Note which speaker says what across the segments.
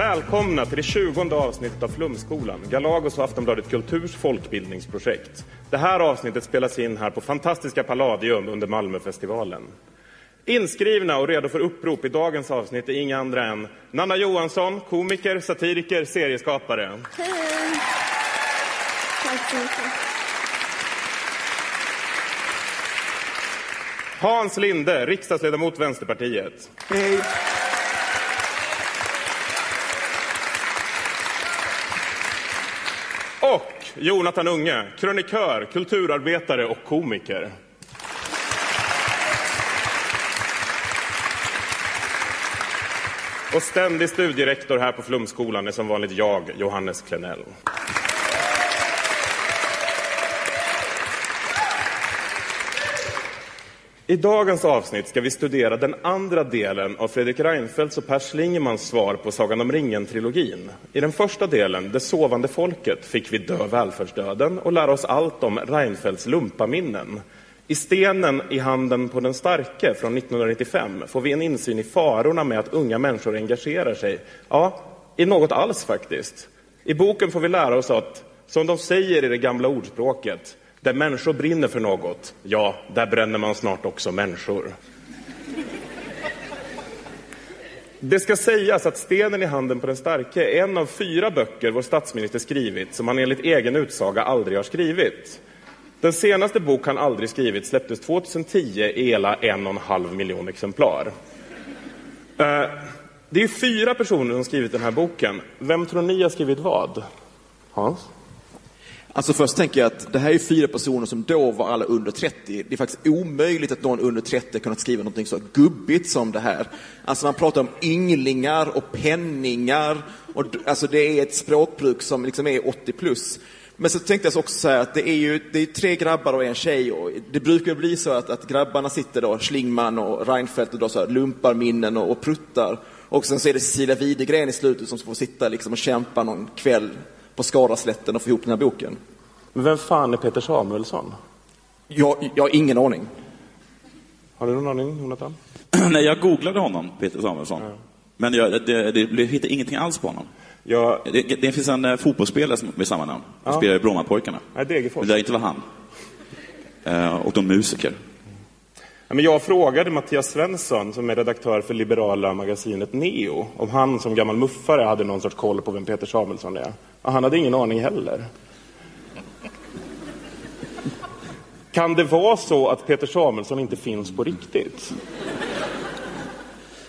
Speaker 1: Välkomna till det 20 avsnittet av Flumskolan, Galagos och Aftonbladet Kulturs folkbildningsprojekt. Det här avsnittet spelas in här på fantastiska Palladium under Malmöfestivalen. Inskrivna och redo för upprop i dagens avsnitt är inga andra än Nanna Johansson, komiker, satiriker, serieskapare.
Speaker 2: Hej! Tack så mycket.
Speaker 1: Hans Linde, riksdagsledamot Vänsterpartiet.
Speaker 2: Hej!
Speaker 1: Och Jonathan Unge, krönikör, kulturarbetare och komiker. Och ständig studierektor här på Flumskolan är som vanligt jag, Johannes Klenell. I dagens avsnitt ska vi studera den andra delen av Fredrik Reinfeldts och Per Schlingmans svar på Sagan om ringen-trilogin. I den första delen, Det sovande folket, fick vi dö välfärdsdöden och lära oss allt om Reinfeldts lumpaminnen. I Stenen i handen på den starke från 1995 får vi en insyn i farorna med att unga människor engagerar sig. Ja, i något alls faktiskt. I boken får vi lära oss att, som de säger i det gamla ordspråket, där människor brinner för något, ja, där bränner man snart också människor. Det ska sägas att Stenen i handen på den starke är en av fyra böcker vår statsminister skrivit som han enligt egen utsaga aldrig har skrivit. Den senaste bok han aldrig skrivit släpptes 2010 i hela en och en halv miljon exemplar. Eh, det är fyra personer som skrivit den här boken. Vem tror ni har skrivit vad? Hans?
Speaker 3: Alltså först tänker jag att det här är fyra personer som då var alla under 30. Det är faktiskt omöjligt att någon under 30 kunnat skriva något så gubbigt som det här. Alltså man pratar om ynglingar och penningar. Och, alltså det är ett språkbruk som liksom är 80 plus. Men så tänkte jag också säga att det är ju det är tre grabbar och en tjej och det brukar bli så att, att grabbarna sitter då, Schlingman och Reinfeldt och då så här, lumpar minnen och, och pruttar. Och sen så är det Cecilia Widegren i slutet som får sitta liksom och kämpa någon kväll på Skaraslätten och få ihop den här boken.
Speaker 1: Men vem fan är Peter Samuelsson?
Speaker 3: Jag, jag har ingen aning.
Speaker 1: Har du någon aning, Jonathan?
Speaker 4: Nej, jag googlade honom, Peter Samuelsson. Men jag, det, det, det hittade ingenting alls på honom.
Speaker 1: Jag...
Speaker 4: Det, det finns en eh, fotbollsspelare som- med samma namn. Han
Speaker 1: Ja.
Speaker 4: spelar i Brommapojkarna.
Speaker 1: Nej, Degerfors.
Speaker 4: Men det där inte var han. Eh, och de musiker.
Speaker 1: Men jag frågade Mattias Svensson, som är redaktör för liberala magasinet Neo, om han som gammal muffare hade någon sorts koll på vem Peter Samuelsson är. Och han hade ingen aning heller. Kan det vara så att Peter Samuelsson inte finns på riktigt?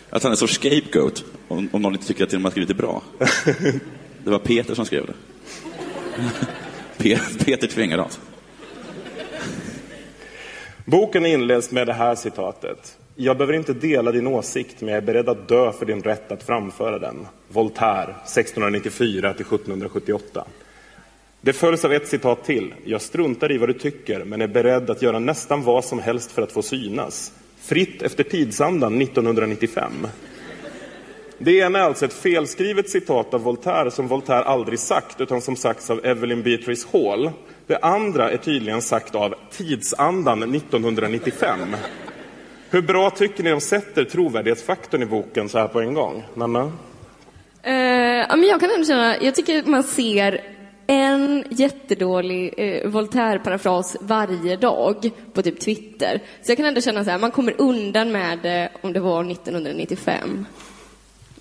Speaker 4: Att han är en sorts scapegoat, om, om någon inte tycker att det man skrivit är bra. Det var Peter som skrev det. Pe- Peter tvingade oss.
Speaker 1: Boken inleds med det här citatet. Jag behöver inte dela din åsikt, men jag är beredd att dö för din rätt att framföra den. Voltaire, 1694 till 1778. Det följs av ett citat till. Jag struntar i vad du tycker, men är beredd att göra nästan vad som helst för att få synas. Fritt efter tidsandan 1995. Det ena är alltså ett felskrivet citat av Voltaire som Voltaire aldrig sagt, utan som sagts av Evelyn Beatrice Hall. Det andra är tydligen sagt av tidsandan 1995. Hur bra tycker ni de sätter trovärdighetsfaktorn i boken så här på en gång? Nanna?
Speaker 2: Uh, ja, men jag kan ändå känna, jag tycker man ser en jättedålig eh, Voltaire-parafras varje dag på typ Twitter. Så jag kan ändå känna så här, man kommer undan med det om det var 1995.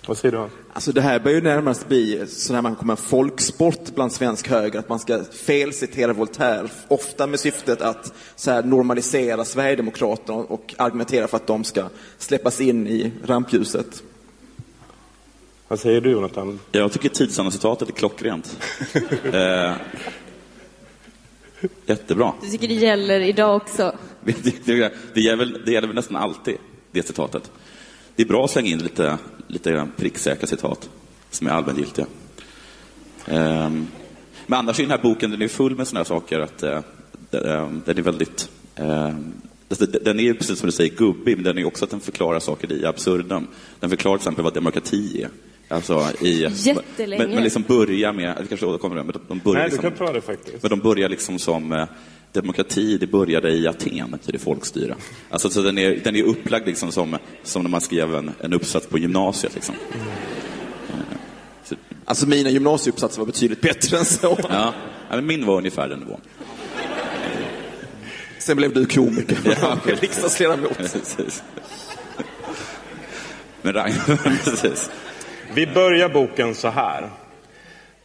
Speaker 1: Vad säger du?
Speaker 3: Alltså det här börjar ju närmast bli så när man kommer en folksport bland svensk höger, att man ska felcitera Voltaire, ofta med syftet att så här, normalisera Sverigedemokraterna och argumentera för att de ska släppas in i rampljuset.
Speaker 1: Vad säger du Jonathan?
Speaker 4: Jag tycker tidsandan-citatet är klockrent. eh, jättebra.
Speaker 2: Du tycker det gäller idag också?
Speaker 4: Det, det, det, gäller, väl- det gäller väl nästan alltid, det citatet. Det är bra att slänga in lite, lite pricksäkra citat som är allmängiltiga. Ehm, men annars är den här boken den är full med såna här saker att eh, den, den är väldigt... Eh, den är ju precis som du säger gubbig, men den är också att den förklarar saker i absurdum. Den förklarar till exempel vad demokrati är. Alltså i,
Speaker 2: Jättelänge.
Speaker 4: Men, men liksom börja med, vi kanske återkommer till det, men de börjar
Speaker 1: Nej, du
Speaker 4: liksom,
Speaker 1: kan ta det faktiskt.
Speaker 4: men de börjar liksom som eh, demokrati, det började i Aten, betyder folkstyre. Alltså, så den, är, den är upplagd liksom som, som när man skrev en, en uppsats på gymnasiet. Liksom.
Speaker 3: Alltså mina gymnasieuppsatser var betydligt bättre än så.
Speaker 4: Ja, men min var ungefär den nivån.
Speaker 3: Sen blev du komiker
Speaker 4: Ja,
Speaker 3: riksdagsledamot.
Speaker 4: Precis. Men Ragnar, precis.
Speaker 1: Vi börjar boken så här.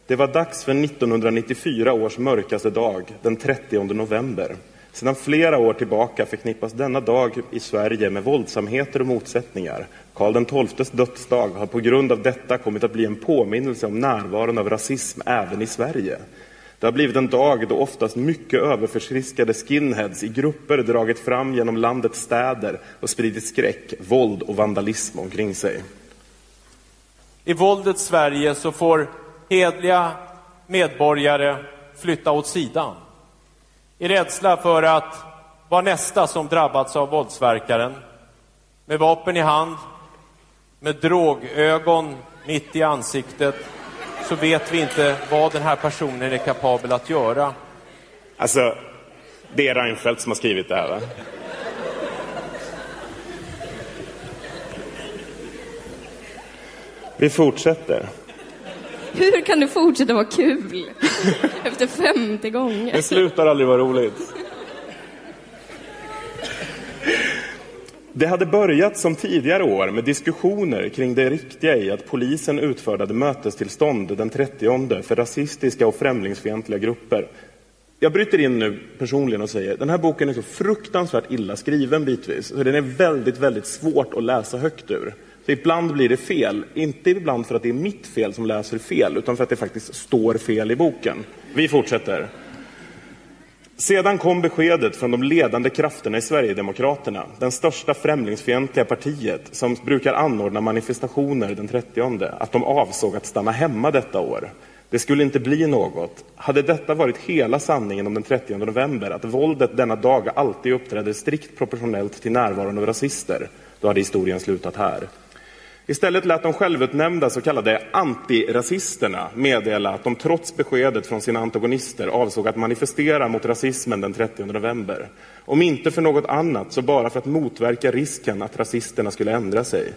Speaker 1: Det var dags för 1994 års mörkaste dag, den 30 november. Sedan flera år tillbaka förknippas denna dag i Sverige med våldsamheter och motsättningar. Karl XIIs dödsdag har på grund av detta kommit att bli en påminnelse om närvaron av rasism även i Sverige. Det har blivit en dag då oftast mycket överförfriskade skinheads i grupper dragit fram genom landets städer och spridit skräck, våld och vandalism omkring sig.
Speaker 5: I våldets Sverige så får hedliga medborgare flytta åt sidan. I rädsla för att vara nästa som drabbats av våldsverkaren. Med vapen i hand, med drogögon mitt i ansiktet så vet vi inte vad den här personen är kapabel att göra.
Speaker 1: Alltså, det är Reinfeldt som har skrivit det här, va? Vi fortsätter.
Speaker 2: Hur kan det fortsätta vara kul? Efter 50 gånger.
Speaker 1: Det slutar aldrig vara roligt. Det hade börjat som tidigare år med diskussioner kring det riktiga i att polisen utfärdade mötestillstånd den 30 för rasistiska och främlingsfientliga grupper. Jag bryter in nu personligen och säger den här boken är så fruktansvärt illa skriven bitvis. Så den är väldigt, väldigt svårt att läsa högt ur. Så ibland blir det fel. Inte ibland för att det är mitt fel som läser fel, utan för att det faktiskt står fel i boken. Vi fortsätter. Sedan kom beskedet från de ledande krafterna i Sverigedemokraterna, den största främlingsfientliga partiet som brukar anordna manifestationer den 30, att de avsåg att stanna hemma detta år. Det skulle inte bli något. Hade detta varit hela sanningen om den 30 november, att våldet denna dag alltid uppträder strikt proportionellt till närvaron av rasister, då hade historien slutat här. Istället lät de självutnämnda så kallade antirasisterna meddela att de trots beskedet från sina antagonister avsåg att manifestera mot rasismen den 30 november. Om inte för något annat så bara för att motverka risken att rasisterna skulle ändra sig.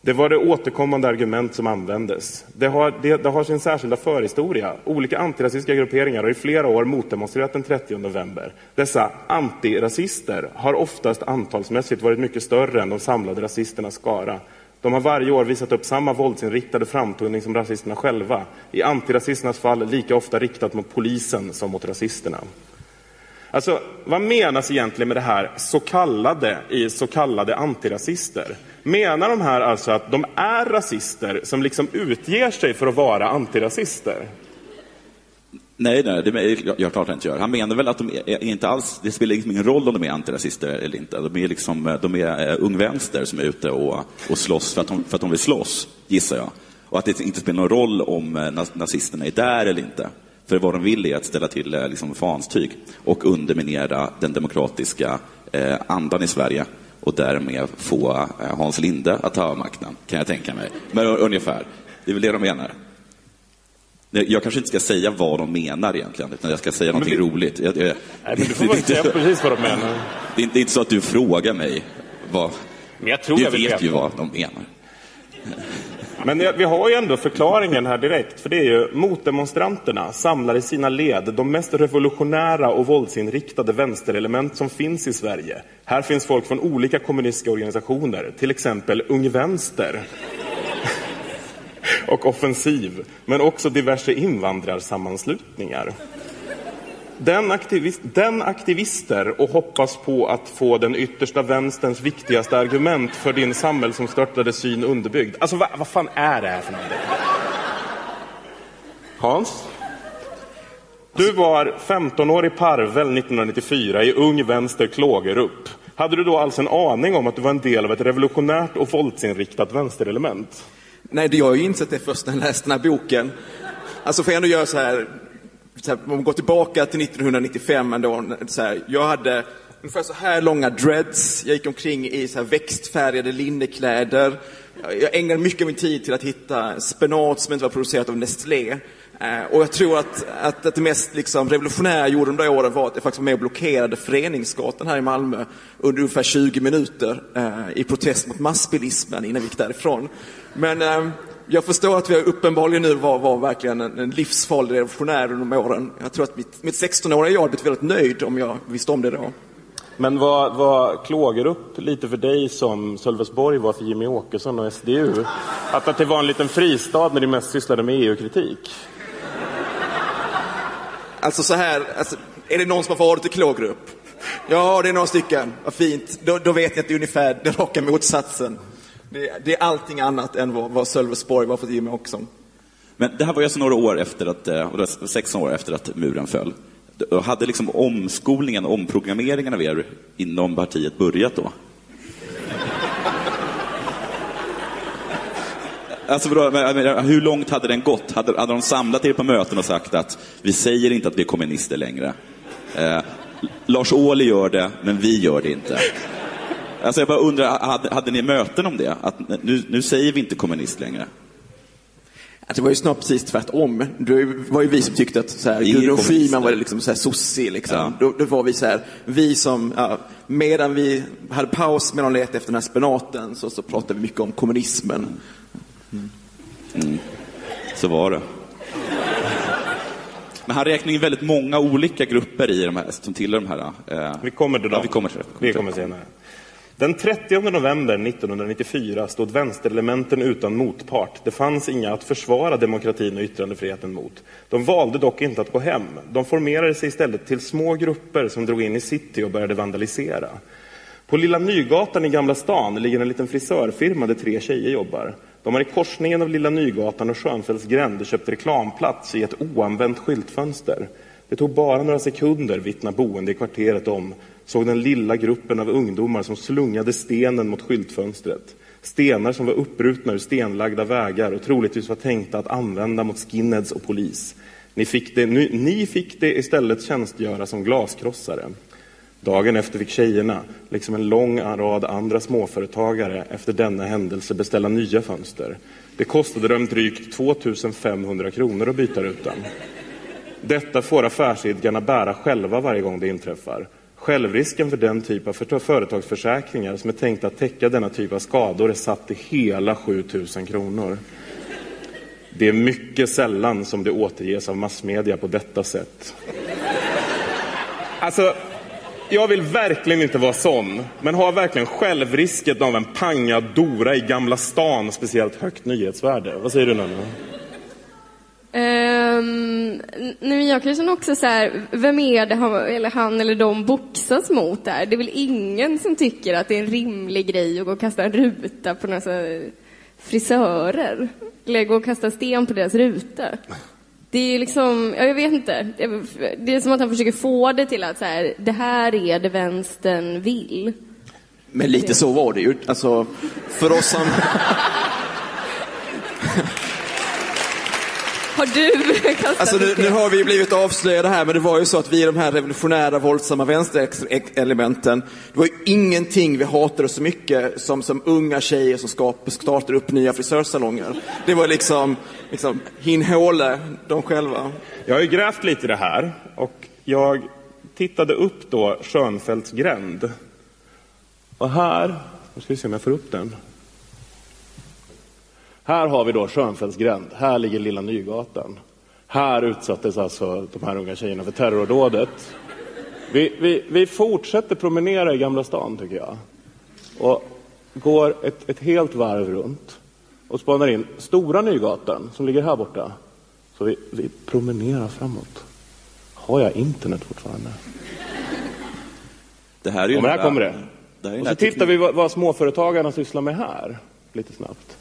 Speaker 1: Det var det återkommande argument som användes. Det har, det, det har sin särskilda förhistoria. Olika antirasistiska grupperingar har i flera år motdemonstrerat den 30 november. Dessa antirasister har oftast antalsmässigt varit mycket större än de samlade rasisternas skara. De har varje år visat upp samma våldsinriktade framtoning som rasisterna själva. I antirasisternas fall lika ofta riktat mot polisen som mot rasisterna. Alltså, vad menas egentligen med det här så kallade i så kallade antirasister? Menar de här alltså att de är rasister som liksom utger sig för att vara antirasister?
Speaker 4: Nej, nej, det är jag klart han inte gör. Han menar väl att de är, inte alls, det spelar liksom ingen roll om de är antirasister eller inte. De är, liksom, eh, de är eh, ung vänster som är ute och, och slåss för att, de, för att de vill slåss, gissar jag. Och att det inte spelar någon roll om eh, nazisterna är där eller inte. För vad de vill är att ställa till liksom, fanstyg och underminera den demokratiska eh, andan i Sverige och därmed få Hans Linde att ta makten, kan jag tänka mig. Men ungefär, det är väl det de menar. Jag kanske inte ska säga vad de menar egentligen, utan jag ska säga någonting roligt. Jag, jag,
Speaker 1: Nej, men du får väl säga precis vad de menar.
Speaker 4: Det är, inte, det är inte så att du frågar mig vad...
Speaker 1: Men jag tror
Speaker 4: du
Speaker 1: jag
Speaker 4: vet
Speaker 1: veta.
Speaker 4: ju vad de menar.
Speaker 1: Men vi har ju ändå förklaringen här direkt, för det är ju motdemonstranterna samlar i sina led de mest revolutionära och våldsinriktade vänsterelement som finns i Sverige. Här finns folk från olika kommunistiska organisationer, till exempel Ung Vänster och Offensiv, men också diverse invandrarsammanslutningar. Den, aktivist, den aktivister och hoppas på att få den yttersta vänsterns viktigaste argument för din samhällsomstörtade syn underbyggd. Alltså vad, va fan är det här för någonting? Hans? Du var 15-årig parvel 1994 i Ung Vänster Klågerup. Hade du då alls en aning om att du var en del av ett revolutionärt och våldsinriktat vänsterelement?
Speaker 3: Nej, det jag har ju insett det först när jag läste den här boken. Alltså får jag ändå göra så här, så här om man går tillbaka till 1995 ändå, så här, jag hade ungefär så här långa dreads, jag gick omkring i så här växtfärgade linnekläder. Jag ägnade mycket av min tid till att hitta spenat som inte var producerat av Nestlé. Eh, och jag tror att, att, att det mest liksom revolutionära jag gjorde de där åren var att jag faktiskt var med och blockerade Föreningsgatan här i Malmö under ungefär 20 minuter eh, i protest mot massbilismen innan vi gick därifrån. Men eh, jag förstår att vi uppenbarligen nu var, var verkligen en, en livsfarlig revolutionär under de åren. Jag tror att mitt, mitt 16-åriga jag hade blivit väldigt nöjd om jag visste om det då.
Speaker 1: Men vad, vad Klågerup lite för dig som Sölvesborg var för Jimmy Åkesson och SDU? Att, att det var en liten fristad när ni mest sysslade med EU-kritik?
Speaker 3: Alltså så här, alltså, är det någon som har varit i Klågerup? Ja, det är några stycken. Vad fint. Då, då vet ni att det är ungefär den raka motsatsen. Det, det är allting annat än vad, vad Sölvesborg var för Jimmy Åkesson.
Speaker 4: Men det här var ju alltså några år efter att, eh, och det var 16 år efter att muren föll. Hade liksom omskolningen, omprogrammeringen av er inom partiet börjat då? Alltså, hur långt hade den gått? Hade, hade de samlat er på möten och sagt att vi säger inte att vi är kommunister längre? Eh, Lars Ohly gör det, men vi gör det inte. Alltså jag bara undrar, hade, hade ni möten om det? Att nu, nu säger vi inte kommunist längre.
Speaker 3: Alltså, det var ju snart precis tvärtom. Det var ju vi som tyckte att så här, Gudrun. Schyman var liksom så här sossig. Liksom.
Speaker 4: Ja.
Speaker 3: Då, då var vi så här, vi som, ja, medan vi hade paus medan de letade efter den här spenaten så, så pratade vi mycket om kommunismen.
Speaker 4: Så var det. Men han räknar in väldigt många olika grupper i de här, som tillhör de här. Eh,
Speaker 1: Vi kommer till dem.
Speaker 4: Ja, vi kommer till det.
Speaker 1: Vi kommer senare. Den 30 november 1994 stod vänsterelementen utan motpart. Det fanns inga att försvara demokratin och yttrandefriheten mot. De valde dock inte att gå hem. De formerade sig istället till små grupper som drog in i city och började vandalisera. På Lilla Nygatan i Gamla stan ligger en liten frisörfirma där tre tjejer jobbar. De har i korsningen av Lilla Nygatan och Schönfeldts gränd köpt reklamplats i ett oanvänt skyltfönster. Det tog bara några sekunder, vittnar boende i kvarteret om, såg den lilla gruppen av ungdomar som slungade stenen mot skyltfönstret. Stenar som var uppbrutna ur stenlagda vägar och troligtvis var tänkta att använda mot skinheads och polis. Ni fick det, ni, ni fick det istället tjänstgöra som glaskrossare. Dagen efter fick tjejerna, liksom en lång rad andra småföretagare, efter denna händelse beställa nya fönster. Det kostade dem drygt 2500 kronor att byta rutan. Detta får affärsidkarna bära själva varje gång det inträffar. Självrisken för den typ av företagsförsäkringar som är tänkta att täcka denna typ av skador är satt till hela 7000 kronor. Det är mycket sällan som det återges av massmedia på detta sätt. Alltså, jag vill verkligen inte vara sån, men har verkligen självrisken av en pangad Dora i Gamla stan speciellt högt nyhetsvärde? Vad säger du Nanna?
Speaker 2: Um, nej, jag kan känna också så här, vem är det han, eller han eller de boxas mot där? Det är väl ingen som tycker att det är en rimlig grej att gå och kasta en ruta på några så här frisörer. Eller gå och kasta sten på deras ruta. Det är ju liksom, ja, jag vet inte. Det är som att han försöker få det till att så här, det här är det vänstern vill.
Speaker 3: Men lite så var det ju. Alltså, för oss som...
Speaker 2: Har du kastat
Speaker 3: Alltså nu, nu har vi ju blivit avslöjade här, men det var ju så att vi är de här revolutionära, våldsamma vänsterelementen. Det var ju ingenting vi hatade så mycket som, som unga tjejer som skap, startar upp nya frisörsalonger. Det var liksom, liksom hin håle, de själva.
Speaker 1: Jag har ju grävt lite i det här och jag tittade upp då Schönfeldts gränd. Och här, nu ska vi se om jag får upp den. Här har vi då Schönfeldts gränd. Här ligger Lilla Nygatan. Här utsattes alltså de här unga tjejerna för terrordådet. Vi, vi, vi fortsätter promenera i Gamla stan tycker jag. Och går ett, ett helt varv runt och spanar in Stora Nygatan som ligger här borta. Så vi, vi promenerar framåt. Har jag internet fortfarande?
Speaker 4: Det här är ju
Speaker 1: Ja, men här kommer det.
Speaker 4: det
Speaker 1: Och så tittar vi vad, vad småföretagarna sysslar med här, lite snabbt.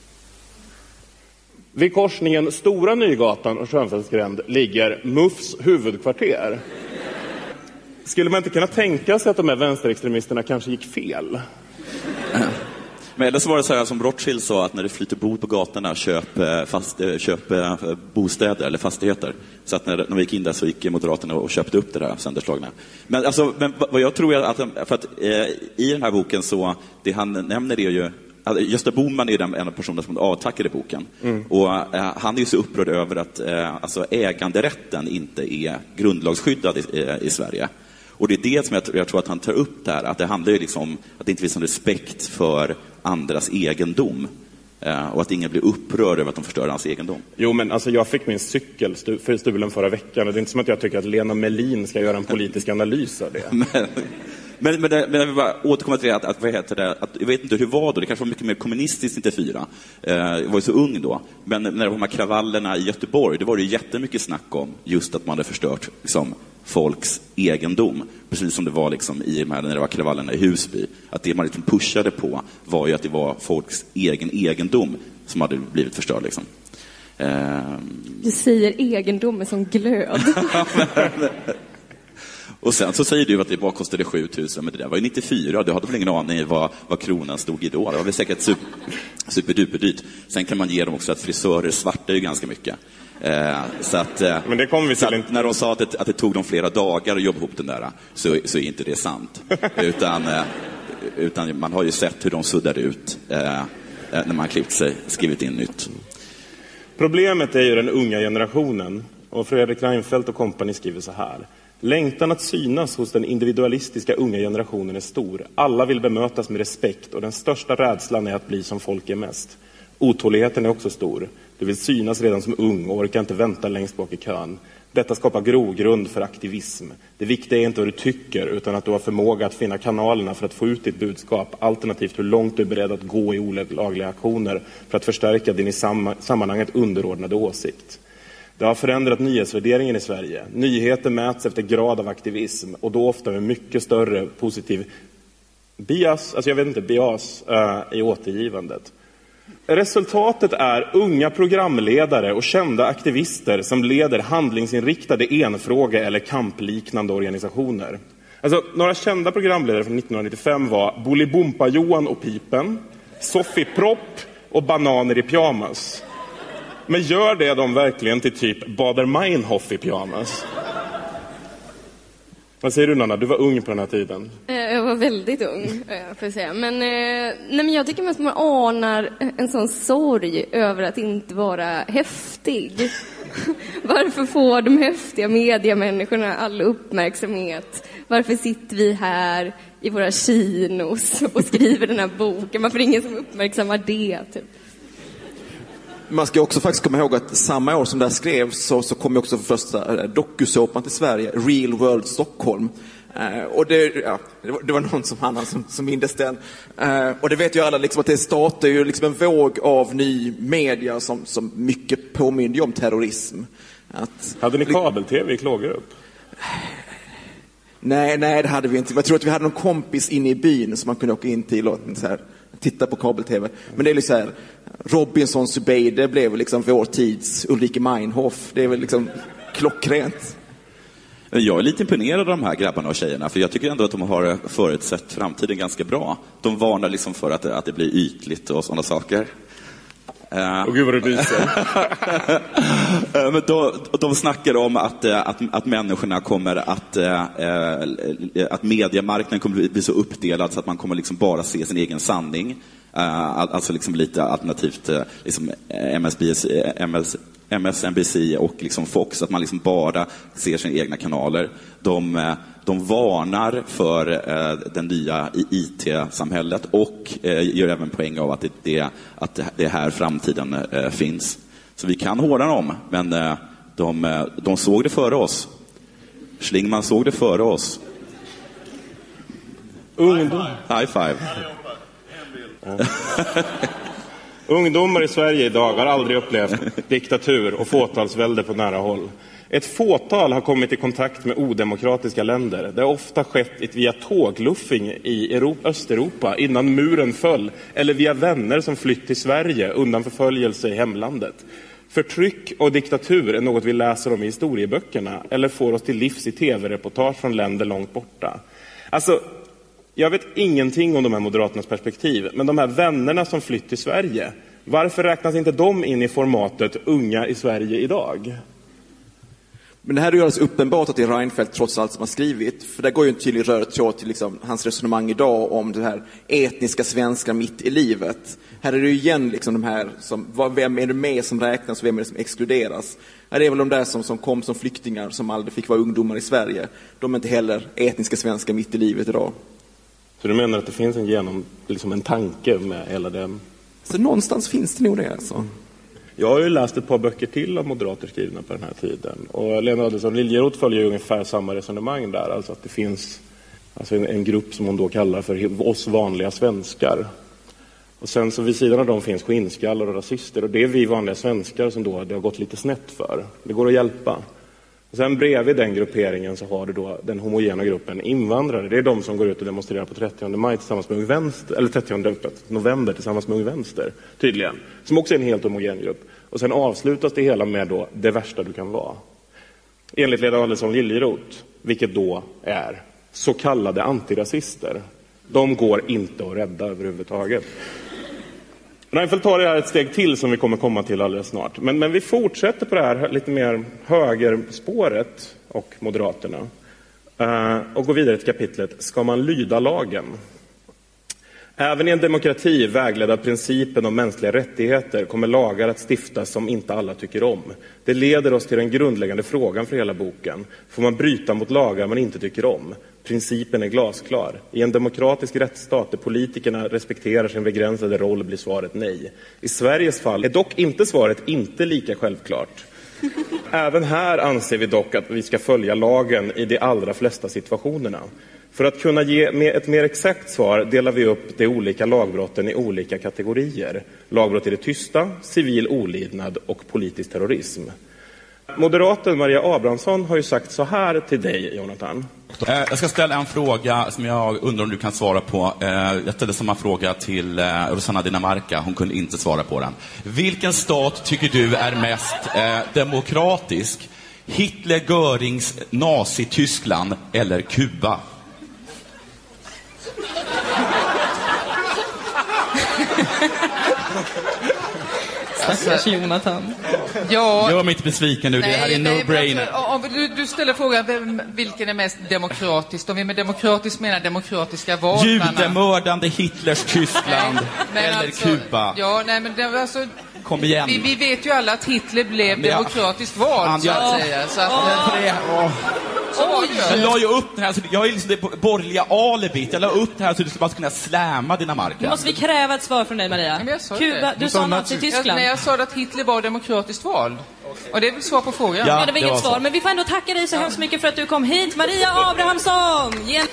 Speaker 1: Vid korsningen Stora Nygatan och Schönfeldtsgränd ligger MUFs huvudkvarter. Skulle man inte kunna tänka sig att de här vänsterextremisterna kanske gick fel?
Speaker 4: Men eller så var det så här som Rothschild sa, att när det flyter blod på gatorna, köp, eh, fast, eh, köp eh, bostäder eller fastigheter. Så att när, när vi gick in där så gick Moderaterna och köpte upp det där sönderslagna. Men, alltså, men vad jag tror är att, för att eh, i den här boken så, det han nämner är ju Gösta Bohman är den, en av personerna som avtackade boken.
Speaker 1: Mm.
Speaker 4: Och, eh, han är ju så upprörd över att eh, alltså, äganderätten inte är grundlagsskyddad i, eh, i Sverige. Och det är det som jag, jag, tror att han tar upp där, att det handlar ju liksom om att det inte finns någon respekt för andras egendom. Eh, och att ingen blir upprörd över att de förstör hans egendom.
Speaker 1: Jo, men alltså, jag fick min cykel stu- för stulen förra veckan och det är inte som att jag tycker att Lena Melin ska göra en politisk analys av det.
Speaker 4: Men, men, men, det- men jag vill bara återkomma till det att, att, vad heter det, att jag vet inte hur det var då, det kanske var mycket mer kommunistiskt 94. Eh, jag var ju så ung då. Men när det var de här kravallerna i Göteborg, då var det ju jättemycket snack om just att man hade förstört liksom, folks egendom. Precis som det var liksom, i de här, när det var kravallerna i Husby. Att det man liksom pushade på var ju att det var folks egen egendom som hade blivit förstörd. Liksom. Eh,
Speaker 2: Du säger egendom med sån glöd.
Speaker 4: Och sen så säger du att det bara kostade 7000, men det där var ju 94, du hade väl ingen aning vad, vad kronan stod i då? Det var väl säkert super, superduperdyrt. Sen kan man ge dem också att frisörer svartar ju ganska mycket. Eh, så att, eh,
Speaker 1: Men det kommer vi till
Speaker 4: när de sa att det, att det tog dem flera dagar att jobba ihop den där, så, så är inte det sant. utan, eh, utan man har ju sett hur de suddar ut eh, eh, när man klippt sig, skrivit in nytt.
Speaker 1: Problemet är ju den unga generationen. Och Fredrik Reinfeldt och kompani skriver så här. Längtan att synas hos den individualistiska unga generationen är stor. Alla vill bemötas med respekt och den största rädslan är att bli som folk är mest. Otåligheten är också stor. Du vill synas redan som ung och orkar inte vänta längst bak i kön. Detta skapar grogrund för aktivism. Det viktiga är inte vad du tycker, utan att du har förmåga att finna kanalerna för att få ut ditt budskap, alternativt hur långt du är beredd att gå i olagliga aktioner för att förstärka din i sammanhanget underordnade åsikt. Det har förändrat nyhetsvärderingen i Sverige. Nyheter mäts efter grad av aktivism och då ofta med mycket större positiv bias, alltså jag vet inte, bias uh, i återgivandet. Resultatet är unga programledare och kända aktivister som leder handlingsinriktade enfråge eller kampliknande organisationer. Alltså, några kända programledare från 1995 var Bolibompa-Johan och Pipen, Sofie Propp och Bananer i pyjamas. Men gör det de verkligen till typ Bader Meinhof i pyjamas? Vad säger du Nanna? Du var ung på den här tiden.
Speaker 2: Eh, jag var väldigt ung, eh, får jag säga. Men, eh, nej, men jag tycker mest man anar en sån sorg över att inte vara häftig. Varför får de häftiga mediamänniskorna all uppmärksamhet? Varför sitter vi här i våra chinos och skriver den här boken? Varför är det ingen som uppmärksammar det? Typ?
Speaker 3: Man ska också faktiskt komma ihåg att samma år som det här skrevs så, så kom också första eh, dokusåpan till Sverige, Real World Stockholm. Eh, och det, ja, det, var, det var någon som Hanna som, som mindes den. Eh, och det vet ju alla liksom att det startar ju liksom en våg av ny media som, som mycket påminner om terrorism. Att,
Speaker 1: Hade ni kabel-tv i Klågerup?
Speaker 3: Nej, nej, det hade vi inte. Jag tror att vi hade någon kompis inne i byn som man kunde åka in till och så här, titta på kabel-tv. Men det är liksom så här, Robinson Zubeide blev liksom vår tids Ulrike Meinhof. Det är väl liksom klockrent.
Speaker 4: Jag är lite imponerad av de här grabbarna och tjejerna, för jag tycker ändå att de har förutsett framtiden ganska bra. De varnar liksom för att, det- att det blir ytligt och sådana saker. Eh,
Speaker 1: Åh gud vad du ryser.
Speaker 4: Eh, Men de, de snackar om att, eh, att, att människorna kommer att, eh, eh, att mediemarknaden kommer bli- bli så uppdelad så att man kommer liksom bara se sin egen sanning. Eh, al- Alltså liksom lite alternativt eh, liksom eh, MS, MSNBC och liksom Fox, att man liksom bara ser sina egna kanaler. De, de varnar för eh, det nya IT-samhället och eh, gör även poäng av att det, det, att det är här framtiden eh, finns. Så vi kan hårda dem, men de, de såg det före oss. Schlingman såg det före oss.
Speaker 1: Ungdom.
Speaker 4: High five.
Speaker 1: Ungdomar i Sverige idag har aldrig upplevt diktatur och fåtalsvälde på nära håll. Ett fåtal har kommit i kontakt med odemokratiska länder. Det har ofta skett via tågluffing i Europa, Östeuropa innan muren föll eller via vänner som flytt till Sverige undan förföljelse i hemlandet. Förtryck och diktatur är något vi läser om i historieböckerna eller får oss till livs i tv-reportage från länder långt borta. Alltså, jag vet ingenting om de här moderaternas perspektiv, men de här vännerna som flytt till Sverige, varför räknas inte de in i formatet unga i Sverige idag?
Speaker 3: Men det här är ju alldeles uppenbart att det är Reinfeldt trots allt som har skrivit. För där går ju en tydlig röd tråd till liksom hans resonemang idag om det här etniska svenska mitt i livet. Här är det ju igen liksom de här, som, vad- vem är det med som räknas och vem är det som exkluderas? Här är väl de där som, som kom som flyktingar som aldrig fick vara ungdomar i Sverige. De är inte heller etniska svenska mitt i livet idag.
Speaker 1: Så du menar att det finns en, genom, liksom en tanke med hela den?
Speaker 3: Så någonstans finns det nog det alltså.
Speaker 1: Jag har ju läst ett par böcker till av moderater skrivna på den här tiden. Och Lena Adelsohn Liljeroth följer ju ungefär samma resonemang där. Alltså att det finns alltså en, en grupp som hon då kallar för oss vanliga svenskar. Och sen så vid sidan av dem finns skinnskallar och rasister. Och det är vi vanliga svenskar som då det har gått lite snett för. Det går att hjälpa. Och sen bredvid den grupperingen så har du då den homogena gruppen invandrare. Det är de som går ut och demonstrerar på 30 maj tillsammans med Ung Vänster, eller 30 november tillsammans med Ung Vänster, tydligen. Som också är en helt homogen grupp. Och sen avslutas det hela med då det värsta du kan vara. Enligt Lena Adelsohn Liljeroth, vilket då är så kallade antirasister. De går inte att rädda överhuvudtaget. Reinfeldt tar det här ett steg till som vi kommer komma till alldeles snart. Men, men vi fortsätter på det här lite mer högerspåret och Moderaterna. Uh, och går vidare till kapitlet Ska man lyda lagen? Även i en demokrati vägledd av principen om mänskliga rättigheter kommer lagar att stiftas som inte alla tycker om. Det leder oss till den grundläggande frågan för hela boken. Får man bryta mot lagar man inte tycker om? Principen är glasklar. I en demokratisk rättsstat där politikerna respekterar sin begränsade roll blir svaret nej. I Sveriges fall är dock inte svaret inte lika självklart. Även här anser vi dock att vi ska följa lagen i de allra flesta situationerna. För att kunna ge ett mer exakt svar delar vi upp de olika lagbrotten i olika kategorier. Lagbrott i det tysta, civil olydnad och politisk terrorism. Moderaten Maria Abrahamsson har ju sagt så här till dig, Jonathan.
Speaker 4: Eh, jag ska ställa en fråga som jag undrar om du kan svara på. Eh, jag ställde samma fråga till eh, Rosanna Dinamarca. Hon kunde inte svara på den. Vilken stat tycker du är mest demokratisk? Hitler, Görings, Nazityskland eller Kuba?
Speaker 6: Stackars Jonathan.
Speaker 7: Ja,
Speaker 4: Gör mig inte besviken nu, det här är no-brainer.
Speaker 7: alltså, om du, du ställer frågan vem, vilken är mest demokratiskt. Om vi med demokratiskt menar demokratiska val.
Speaker 4: Judemördande Hitlers Tyskland
Speaker 7: Men
Speaker 4: eller
Speaker 7: alltså,
Speaker 4: Kuba.
Speaker 7: Ja, nej men det, alltså,
Speaker 4: Kom igen.
Speaker 7: vi, vi vet ju alla att Hitler blev
Speaker 4: jag-
Speaker 7: demokratiskt vald, så
Speaker 4: Ja.
Speaker 7: att säga. Så, att,
Speaker 4: För det-
Speaker 7: så det
Speaker 4: Jag la ju upp den här, så jag är liksom det borgerliga alibit. Jag la upp det här så du skulle bara kunna släma
Speaker 6: Nu
Speaker 4: Dinamarca.
Speaker 6: måste vi kräva ett svar från dig Maria. Kuba,
Speaker 7: det.
Speaker 6: du sa
Speaker 7: Jag,
Speaker 6: Nazityskland.
Speaker 7: Jag sa att Hitler var demokratiskt vald. Och det är väl svar på frågan?
Speaker 4: Ja.
Speaker 6: Ja, det var
Speaker 4: det
Speaker 6: inget svar, men vi får ändå tacka dig så hemskt mycket för att du kom hit. Maria Abrahamsson! Ge en...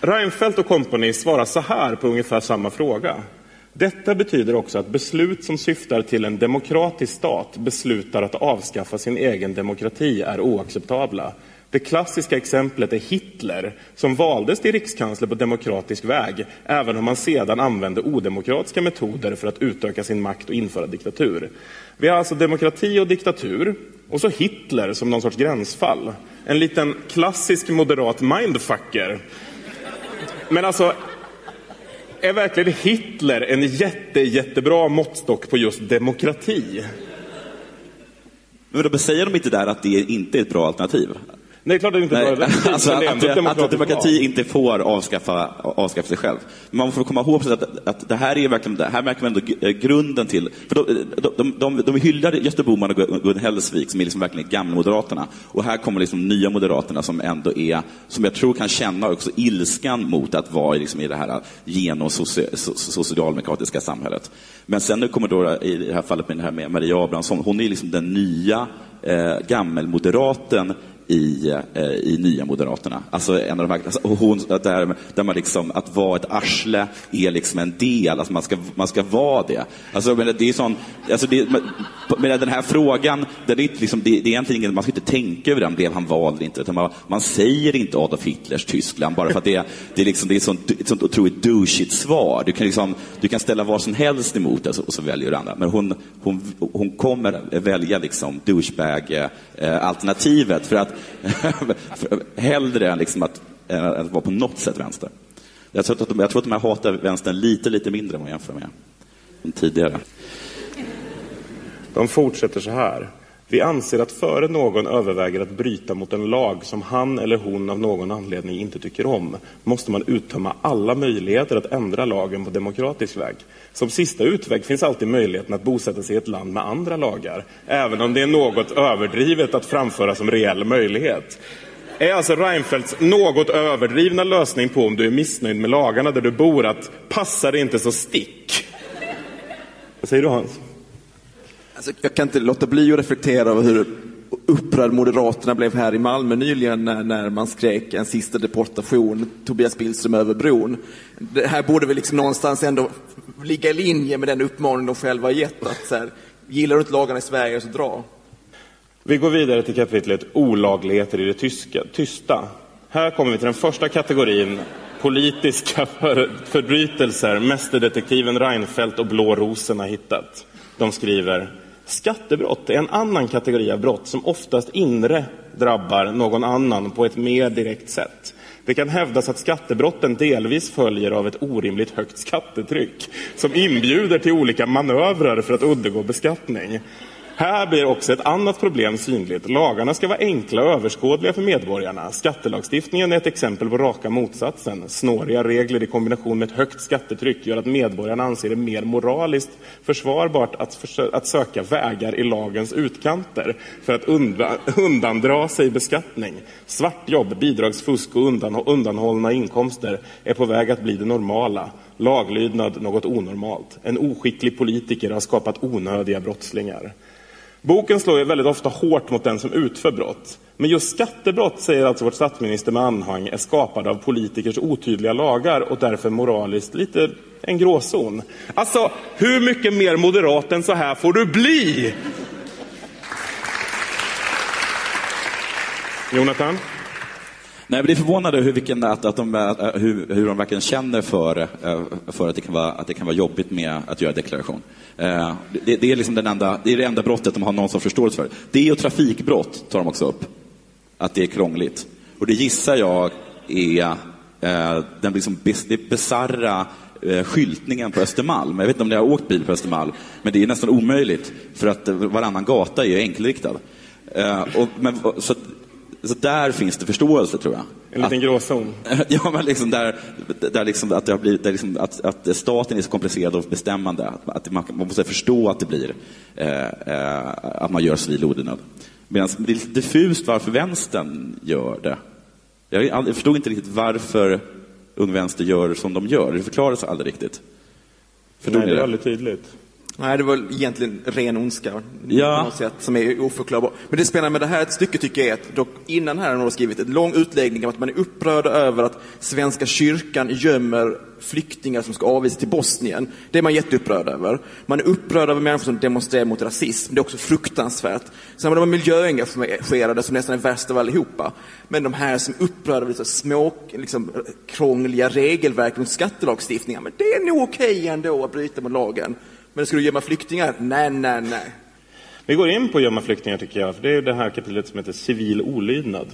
Speaker 1: Reinfeldt och kompani svarar så här på ungefär samma fråga. Detta betyder också att beslut som syftar till en demokratisk stat beslutar att avskaffa sin egen demokrati är oacceptabla. Det klassiska exemplet är Hitler som valdes till rikskansler på demokratisk väg även om han sedan använde odemokratiska metoder för att utöka sin makt och införa diktatur. Vi har alltså demokrati och diktatur och så Hitler som någon sorts gränsfall. En liten klassisk moderat mindfucker men alltså, är verkligen Hitler en jätte, jättebra måttstock på just demokrati?
Speaker 4: Men då säger de inte där att det inte är ett bra alternativ?
Speaker 1: Nej, klart det inte
Speaker 4: Nej,
Speaker 1: är bra.
Speaker 4: alltså
Speaker 1: är
Speaker 4: att,
Speaker 1: ett
Speaker 4: att,
Speaker 1: demokratiskt
Speaker 4: demokrati
Speaker 1: val.
Speaker 4: inte får avskaffa, avskaffa sig själv. Men man får komma ihåg att, att det här är verkligen, det här märker man ändå g- grunden till, för de, de, de, de, hyllar Gösta Bohman och Gun- Hellsvik som är liksom verkligen gammelmoderaterna. Och här kommer liksom nya moderaterna som ändå är, som jag tror kan känna också ilskan mot att vara liksom i det här genosocialdemokratiska samhället. Men sen nu kommer då i det här fallet med, här med Maria Abrahamsson, hon är liksom den nya eh, gammelmoderaten i, eh, i Nya Moderaterna. Alltså en av de här, alltså, hon, där, där man liksom, att vara ett arsle är liksom en del, alltså man ska, man ska vara det. Alltså, men det är sån, alltså det, men den här frågan, den är, inte liksom, det, det är egentligen man ska inte tänka över den, blev han vald eller inte, utan man, man säger inte Adolf Hitlers Tyskland bara för att det, det är, liksom, det är ett sånt, ett sånt otroligt douchigt svar. Du kan, liksom, du kan ställa vad som helst emot det och så väljer du andra. Men hon, hon, hon kommer välja liksom douchebag-alternativet eh, för att hellre än liksom att, att vara på något sätt vänster. Jag tror, att de, jag tror att de här hatar vänstern lite, lite mindre än vad jämför med tidigare.
Speaker 1: De fortsätter så här. Vi anser att före någon överväger att bryta mot en lag som han eller hon av någon anledning inte tycker om måste man uttömma alla möjligheter att ändra lagen på demokratisk väg. Som sista utväg finns alltid möjligheten att bosätta sig i ett land med andra lagar, även om det är något överdrivet att framföra som reell möjlighet. Är alltså Reinfeldts något överdrivna lösning på om du är missnöjd med lagarna där du bor att passa det inte så stick? Vad säger du Hans?
Speaker 3: Alltså, jag kan inte låta bli att reflektera över hur upprörd Moderaterna blev här i Malmö nyligen när, när man skrek en sista deportation, Tobias Billström över bron. Det här borde väl liksom någonstans ändå ligga i linje med den uppmaning de själva har gett. Att så här, gillar du inte lagarna i Sverige så dra.
Speaker 1: Vi går vidare till kapitlet olagligheter i det tyska, tysta. Här kommer vi till den första kategorin politiska för, förbrytelser mästerdetektiven Reinfeldt och Blå rosen har hittat. De skriver Skattebrott är en annan kategori av brott som oftast inre drabbar någon annan på ett mer direkt sätt. Det kan hävdas att skattebrotten delvis följer av ett orimligt högt skattetryck som inbjuder till olika manövrar för att undgå beskattning. Här blir också ett annat problem synligt. Lagarna ska vara enkla och överskådliga för medborgarna. Skattelagstiftningen är ett exempel på raka motsatsen. Snåriga regler i kombination med ett högt skattetryck gör att medborgarna anser det mer moraliskt försvarbart att, att söka vägar i lagens utkanter för att undra, undandra sig beskattning. Svartjobb, bidragsfusk och undan, undanhållna inkomster är på väg att bli det normala. Laglydnad något onormalt. En oskicklig politiker har skapat onödiga brottslingar. Boken slår ju väldigt ofta hårt mot den som utför brott. Men just skattebrott, säger alltså vårt statsminister med anhang, är skapade av politikers otydliga lagar och därför moraliskt lite en gråzon. Alltså, hur mycket mer moderat än så här får du bli? Jonathan?
Speaker 4: Nej, men det är förvånande hur, vilken, att, att de, hur, hur de verkligen känner för, eh, för att, det kan vara, att det kan vara jobbigt med att göra deklaration. Eh, det, det är, liksom den enda, det är det enda brottet de har någon som förståelse för. Det och trafikbrott tar de också upp. Att det är krångligt. Och det gissar jag är eh, den liksom bisarra skyltningen på Östermalm. Jag vet inte om ni har åkt bil på Östermalm, men det är nästan omöjligt för att varannan gata är enkelriktad. Och, men, så så där finns det förståelse, tror jag.
Speaker 1: En liten gråzon?
Speaker 4: Ja, men liksom där, där liksom att, det har blivit, där liksom att, att staten är så komplicerad och bestämmande. Att, att man, man, måste förstå att det blir eh, eh, att man gör civil olydnad. Medan det är lite diffust varför vänstern gör det. Jag, jag förstod inte riktigt varför Ung Vänster gör som de gör. Det förklaras aldrig riktigt.
Speaker 1: Förstod Nej, det är väldigt tydligt.
Speaker 3: Nej, det var egentligen ren ondska
Speaker 4: ja.
Speaker 3: på något sätt som är oförklarbar. Men det spännande med det här ett stycke tycker jag är att dock innan här har någon skrivit en lång utläggning om att man är upprörd över att Svenska kyrkan gömmer flyktingar som ska avvisas till Bosnien. Det är man jätteupprörd över. Man är upprörd över människor som demonstrerar mot rasism. Det är också fruktansvärt. Sen har man de miljöengagerade som nästan är värst av allihopa. Men de här som är upprörda över små, liksom, krångliga regelverk mot skattelagstiftningar. Men det är nog okej okay ändå att bryta mot lagen. Men ska du gömma flyktingar? Nej, nej, nej.
Speaker 1: Vi går in på gömma flyktingar tycker jag, för det är det här kapitlet som heter civil olydnad.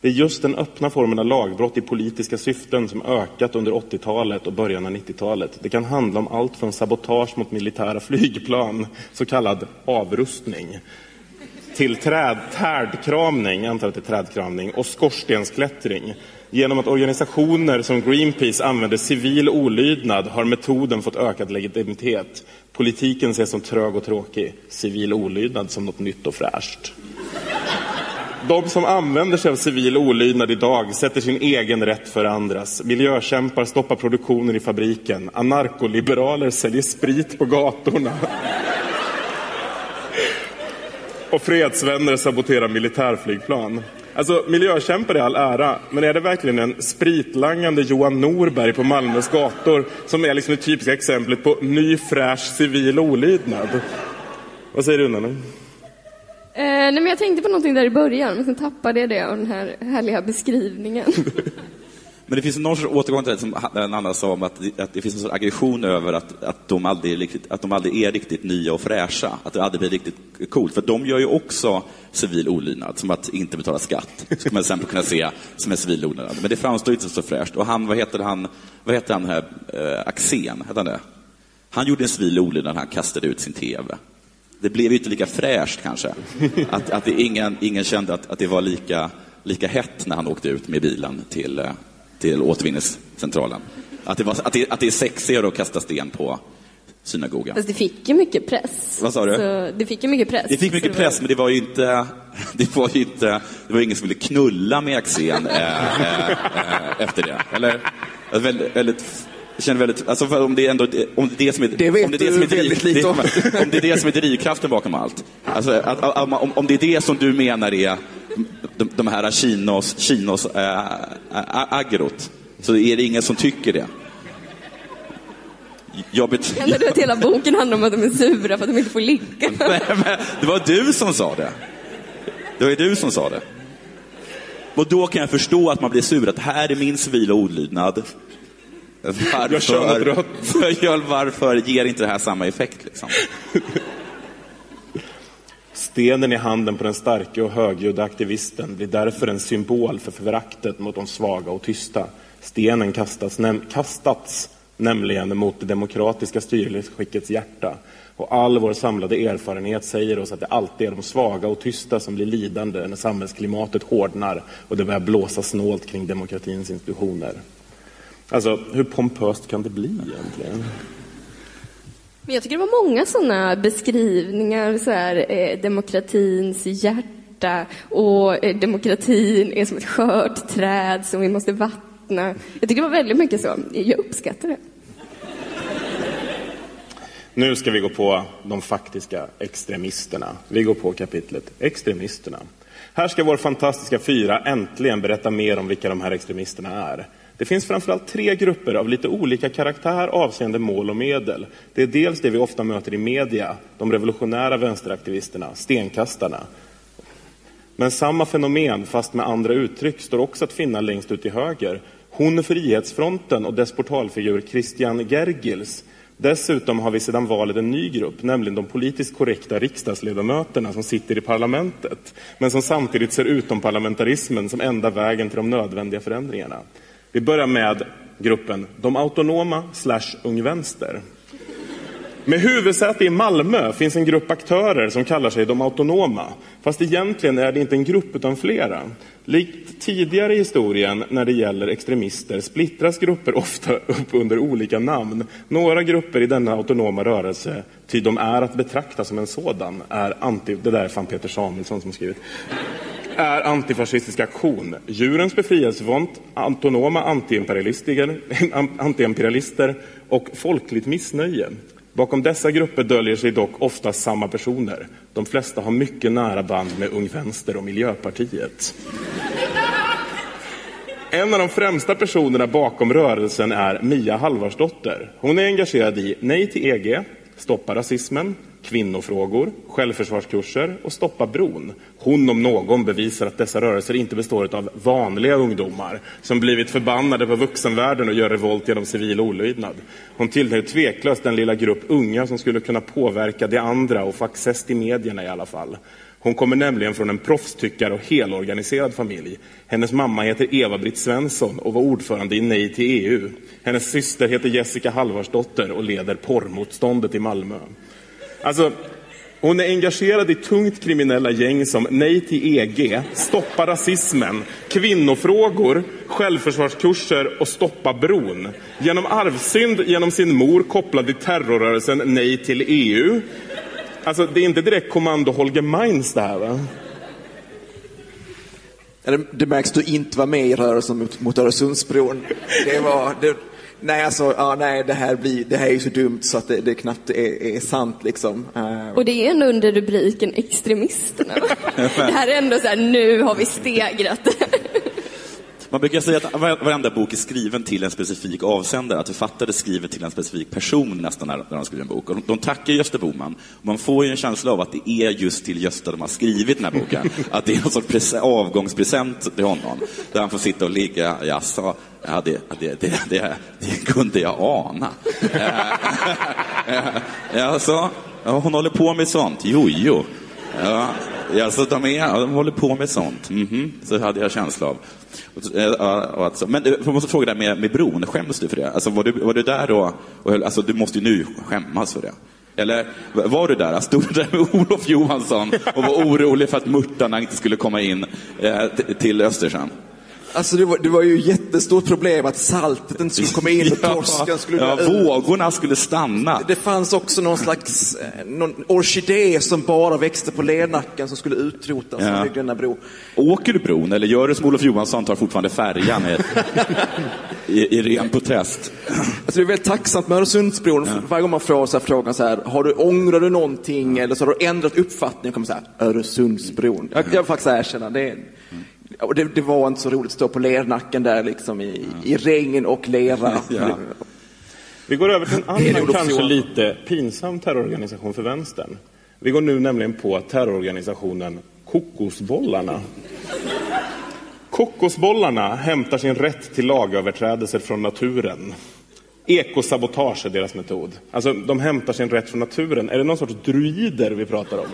Speaker 1: Det är just den öppna formen av lagbrott i politiska syften som ökat under 80-talet och början av 90-talet. Det kan handla om allt från sabotage mot militära flygplan, så kallad avrustning, till träd, trädkramning, jag antar att det är trädkramning, och skorstensklättring. Genom att organisationer som Greenpeace använder civil olydnad har metoden fått ökad legitimitet. Politiken ses som trög och tråkig, civil olydnad som något nytt och fräscht. De som använder sig av civil olydnad idag sätter sin egen rätt för andras. Miljökämpar stoppar produktionen i fabriken. Anarkoliberaler säljer sprit på gatorna. Och fredsvänner saboterar militärflygplan. Alltså, miljökämpar i all ära, men är det verkligen en spritlangande Johan Norberg på Malmös gator som är liksom det typiska exemplet på ny fräsch civil olydnad? Vad säger du, Nanne?
Speaker 2: Eh, nej, men jag tänkte på någonting där i början, men sen tappade jag det av den här härliga beskrivningen.
Speaker 4: Men det finns någon sorts återgång till det som en annan sa om att, att det finns en sorts aggression över att, att, de aldrig är riktigt, att de aldrig är riktigt nya och fräscha. Att det aldrig blir riktigt coolt. För de gör ju också civil olydnad, som att inte betala skatt. skulle man sen kunna se som en civil olydnad. Men det framstår inte så fräscht. Och han, vad heter han, vad heter han här, eh, Axén, heter han det? Han gjorde en civil olydnad när han kastade ut sin TV. Det blev ju inte lika fräscht kanske. Att, att det, ingen, ingen kände att, att det var lika, lika hett när han åkte ut med bilen till, eh, till återvinningscentralen. Att det, var, att, det, att det är sexigare att kasta sten på synagogan.
Speaker 2: Fast det fick ju mycket press.
Speaker 4: Vad sa du?
Speaker 2: Så det fick ju mycket press.
Speaker 4: Det fick mycket
Speaker 2: det var-
Speaker 4: press, men det var ju inte... Det var ju inte... Det var ingen som ville knulla med Axén eh, eh, eh, efter det. Eller? Väldigt, väldigt, jag känner väldigt... Alltså om det är ändå... Om det är det som är...
Speaker 3: Det vet
Speaker 4: om det är det som är
Speaker 3: väldigt lite om.
Speaker 4: det- Om det är det som är drivkraften bakom allt. Alltså, att, om, om det är det som du menar är de, de här chinos, chinos äh, agrot, så är det ingen som tycker det. Jag bet-
Speaker 2: Menar du att hela boken handlar om att de är sura för att de inte får ligga?
Speaker 4: Nej, men det var du som sa det. Det var ju du som sa det. Och då kan jag förstå att man blir sur, att här är min civila olydnad. Varför,
Speaker 1: Jag kör något rött.
Speaker 4: Ja, varför ger inte det här samma effekt? Liksom?
Speaker 1: Stenen i handen på den starke och högljudda aktivisten blir därför en symbol för föraktet mot de svaga och tysta. Stenen kastats, näm kastats nämligen mot det demokratiska styrelseskickets hjärta. Och all vår samlade erfarenhet säger oss att det alltid är de svaga och tysta som blir lidande när samhällsklimatet hårdnar och det börjar blåsa snålt kring demokratins institutioner. Alltså, hur pompöst kan det bli egentligen?
Speaker 2: Men jag tycker det var många sådana beskrivningar, så här, eh, demokratins hjärta och eh, demokratin är som ett skört träd som vi måste vattna. Jag tycker det var väldigt mycket så. Jag uppskattar det.
Speaker 1: Nu ska vi gå på de faktiska extremisterna. Vi går på kapitlet Extremisterna. Här ska vår fantastiska fyra äntligen berätta mer om vilka de här extremisterna är. Det finns framförallt tre grupper av lite olika karaktär avseende mål och medel. Det är dels det vi ofta möter i media, de revolutionära vänsteraktivisterna, stenkastarna. Men samma fenomen, fast med andra uttryck, står också att finna längst ut till höger. Hon Frihetsfronten och dess portalfigur Christian Gergils. Dessutom har vi sedan valet en ny grupp, nämligen de politiskt korrekta riksdagsledamöterna som sitter i parlamentet, men som samtidigt ser utomparlamentarismen som enda vägen till de nödvändiga förändringarna. Vi börjar med gruppen De autonoma slash Ung Vänster. Med huvudsäte i Malmö finns en grupp aktörer som kallar sig de autonoma. Fast egentligen är det inte en grupp utan flera. Likt tidigare i historien när det gäller extremister splittras grupper ofta upp under olika namn. Några grupper i denna autonoma rörelse, ty de är att betrakta som en sådan, är anti... Det där är fan Peter Samuelsson som skrivit är antifascistisk aktion. Djurens befrielsefront, autonoma antiimperialister, antiimperialister och folkligt missnöje. Bakom dessa grupper döljer sig dock ofta samma personer. De flesta har mycket nära band med Ung Vänster och Miljöpartiet. En av de främsta personerna bakom rörelsen är Mia Halvarsdotter. Hon är engagerad i Nej till EG, Stoppa rasismen, kvinnofrågor, självförsvarskurser och Stoppa bron. Hon om någon bevisar att dessa rörelser inte består av vanliga ungdomar som blivit förbannade på vuxenvärlden och gör revolt genom civil olydnad. Hon tillhör tveklöst den lilla grupp unga som skulle kunna påverka de andra och få access till medierna i alla fall. Hon kommer nämligen från en proffstyckare och helorganiserad familj. Hennes mamma heter Eva-Britt Svensson och var ordförande i Nej till EU. Hennes syster heter Jessica Halvarsdotter och leder porrmotståndet i Malmö. Alltså, hon är engagerad i tungt kriminella gäng som Nej till EG, Stoppa rasismen, kvinnofrågor, självförsvarskurser och Stoppa bron. Genom arvsynd genom sin mor kopplad till terrorrörelsen Nej till EU. Alltså, det är inte direkt kommando Holger Meins det här va?
Speaker 3: Det, märks att du inte var med i rörelsen mot, mot Öresundsbron. Det var, det, Nej, alltså, ja, nej, det här, blir, det här är ju så dumt så att det, det knappt är, är sant liksom. Eh,
Speaker 2: Och det är ändå under rubriken extremisterna. det här är ändå så här, nu har vi stegrat.
Speaker 4: Man brukar säga att var- varenda bok är skriven till en specifik avsändare, att författare skriver till en specifik person nästan när de skriver en bok. Och de, tackar Gösta Bohman. Och man får ju en känsla av att det är just till Gösta de har skrivit den här boken. Att det är en sorts prese- avgångspresent till honom. Där han får sitta och ligga, jaså, ja, det, det, det, det, det kunde jag ana. Alltså, hon håller på med sånt. Jojo. Ja, alltså, de, är, de håller på med sånt. Mhm, Så hade jag känsla av. Eh, alltså, men jag måste fråga dig med, med bron, skäms du för det? Alltså, var, du, var du där då? Och, alltså, du måste ju nu skämmas för det. Eller var du där? Stod du där med Olof Johansson och var orolig för att murtarna inte skulle komma in eh, till Östersjön?
Speaker 3: Alltså det var, det var ju ett jättestort problem att saltet inte skulle komma in och
Speaker 4: Ja,
Speaker 3: torsken skulle
Speaker 4: ja,
Speaker 3: ut.
Speaker 4: vågorna skulle stanna.
Speaker 3: Det fanns också någon slags eh, någon orkidé som bara växte på Lernacken som skulle utrotas
Speaker 4: Ja.
Speaker 3: ja. byggde denna bro.
Speaker 4: Åker du bron eller gör du som Olof Johansson, tar fortfarande färjan i, i, ren protest?
Speaker 3: Alltså det är väldigt tacksamt med Öresundsbron. Varje gång man får så här frågan så här, har du, ångrar du någonting eller så har du ändrat uppfattning? Och kommer så här, Öresundsbron. Jag, jag vill faktiskt erkänna, det, är- och det, det var inte så roligt att stå på Lernacken där liksom i, i regn och lera.
Speaker 4: Ja.
Speaker 1: Vi går över till en annan, kanske lite pinsam terrororganisation för vänstern. Vi går nu nämligen på terrororganisationen Kokosbollarna. Kokosbollarna hämtar sin rätt till lagöverträdelser från naturen. Ekosabotage är deras metod. Alltså, de hämtar sin rätt från naturen. Är det någon sorts druider vi pratar om?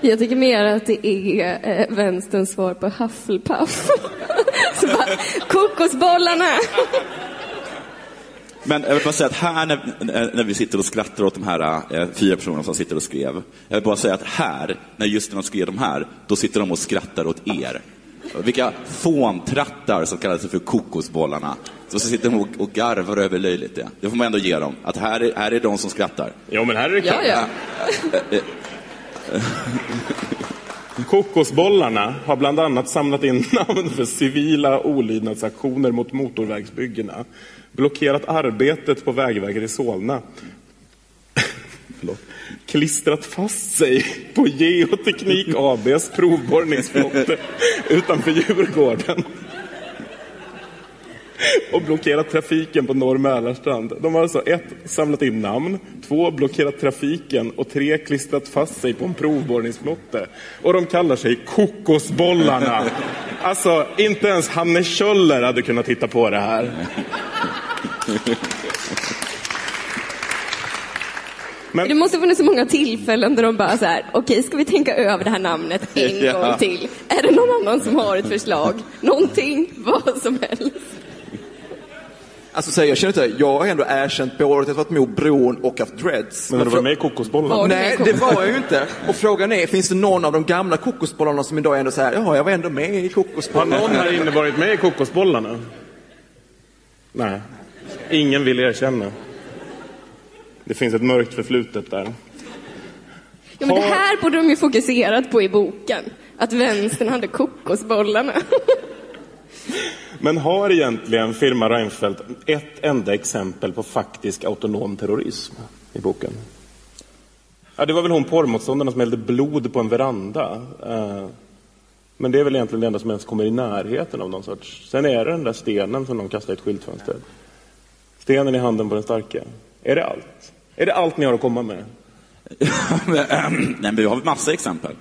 Speaker 2: Jag tycker mer att det är eh, vänsterns svar på Hufflepuff. Så bara, kokosbollarna!
Speaker 4: Men jag vill bara säga att här när, när vi sitter och skrattar åt de här eh, fyra personerna som sitter och skrev. Jag vill bara säga att här, när just när de skrev de här, då sitter de och skrattar åt er. Vilka fåntrattar som kallar sig för kokosbollarna. Så sitter de och, och garvar över löjligt det. Det får man ändå ge dem. Att här är, här är de som skrattar.
Speaker 1: Jo, men här är det klart.
Speaker 2: Ja, ja.
Speaker 1: Kokosbollarna har bland annat samlat in namn för civila olydnadsaktioner mot motorvägsbyggena, blockerat arbetet på Vägverket i Solna, Förlåt. klistrat fast sig på Geoteknik ABs provborrningsflotte utanför Djurgården och blockerat trafiken på Norr Mälarstrand. De har alltså ett, samlat in namn, två, blockerat trafiken och tre, klistrat fast sig på en provborrningsflotte. Och de kallar sig Kokosbollarna. Alltså, inte ens Hanne Kjöller hade kunnat hitta på det här.
Speaker 2: Det måste funnits så många tillfällen där de bara så här, okej, ska vi tänka över det här namnet en
Speaker 4: Ja.
Speaker 2: gång till? Är det någon annan som har ett förslag? Någonting, vad som helst.
Speaker 3: Alltså så här, jag känner inte, jag har ändå erkänt både att jag varit emot bron och haft dreads.
Speaker 1: Men har du varit med i Kokosbollarna?
Speaker 2: Var med
Speaker 3: Nej, det var jag ju inte. Och frågan är, finns det någon av de gamla kokosbollarna som idag är ändå så här, ja, jag var ändå med i
Speaker 1: Har
Speaker 3: kokosbollarna.
Speaker 1: någon här inne varit med i Kokosbollarna? Nej. Ingen vill erkänna. Det finns ett mörkt förflutet där.
Speaker 2: Ja, men det
Speaker 1: Har-
Speaker 2: här borde de ju fokuserat på i boken. Att vänstern hade kokosbollarna.
Speaker 1: Men har egentligen firma Reinfeldt ett enda exempel på faktisk autonom terrorism i boken? Ja, det var väl hon porrmotståndaren som hällde blod på en veranda. Eh, men det är väl egentligen det enda som ens kommer i närheten av någon sorts... Sen är det den där stenen som de kastar i ett skyltfönster. Stenen i handen på den starka. Är det allt? Är det allt ni har att komma med?
Speaker 4: Nej, men vi har massa exempel.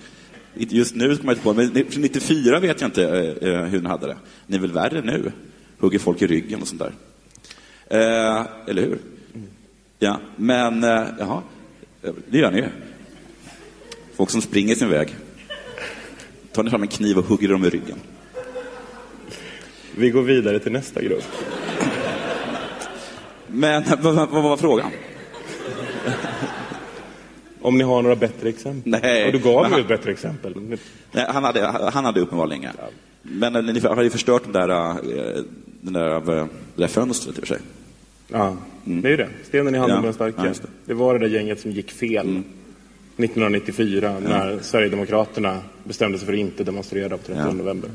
Speaker 4: Just nu kommer jag inte på men 94 vet jag inte eh, eh, hur den hade det. Ni är väl värre nu? Hugger folk i ryggen och sånt där. Eh, eller hur? Ja, men eh, jaha, det gör ni ju. Folk som springer sin väg. Tar ni fram en kniv och hugger dem i ryggen.
Speaker 1: Vi går vidare till nästa grupp.
Speaker 4: Men vad, vad var frågan?
Speaker 1: Om ni har några bättre exempel?
Speaker 4: Nej.
Speaker 1: Och du gav ju ett bättre exempel.
Speaker 4: Nej, han, hade, han hade uppenbarligen inga. Men eh, ni har ju förstört den där, eh, den där, eh, det där fönstret i och för sig.
Speaker 1: Ja, det är ju det. Stenen i handen
Speaker 4: Ja,
Speaker 1: på den starka.
Speaker 4: ja,
Speaker 1: det.
Speaker 4: det.
Speaker 1: var det där gänget som gick fel 1994 när Sverigedemokraterna bestämde sig för att inte demonstrera på 30
Speaker 4: Ja.
Speaker 1: november.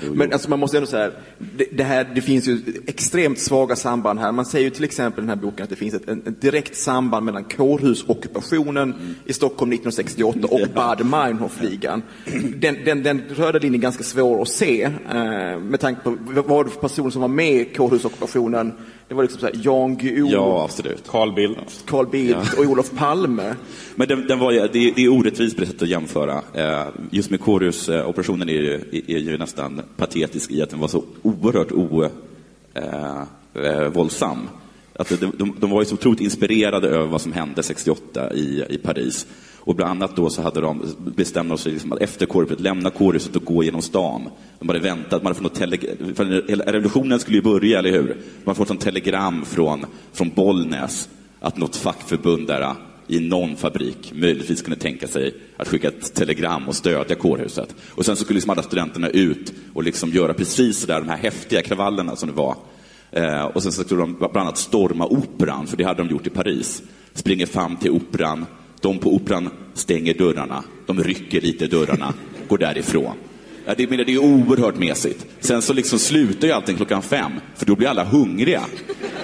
Speaker 3: Men alltså man måste ändå säga, det, det, här, det finns ju extremt svaga samband här. Man säger ju till exempel i den här boken att det finns ett, en, ett direkt samband mellan kårhusockupationen i Stockholm 1968 och Baader Meinhof-ligan. Den, den, den röda linjen är ganska svår att se eh, med tanke på vad var det för personer som var med i kårhusockupationen. Det var liksom så här Jan Guillou,
Speaker 4: Ja, absolut.
Speaker 1: Carl Bildt.
Speaker 3: Carl Bildt och Olof Palme.
Speaker 4: Men den, den var, ju- det, det är orättvist på det sättet att jämföra. Eh, Just med kårhusoperationen är, ju- är ju nästan patetisk i att den var så oerhört o, eh, eh, våldsam. Att de, de, de var ju så otroligt inspirerade över vad som hände 68 i, i Paris. Och bland annat då så hade de bestämt sig liksom att efter kårhuset lämna kårhuset och gå genom stan. De hade väntat, man hade fått tele- för hela revolutionen skulle ju börja, eller hur? Man hade fått en telegram från, från Bollnäs att något fackförbund där ah, i någon fabrik möjligtvis kunde tänka sig att skicka ett telegram och stödja kårhuset. Och sen så skulle liksom alla studenterna ut och liksom göra precis så där, de här häftiga kravallerna som det var. Eh, och sen så skulle de bland annat storma operan, för det hade de gjort i Paris. Springer fram till operan, de på operan stänger dörrarna, de rycker lite i dörrarna, går därifrån. Ja, det, menar, det är oerhört mesigt. Sen så liksom slutar ju allting klockan fem, för då blir alla hungriga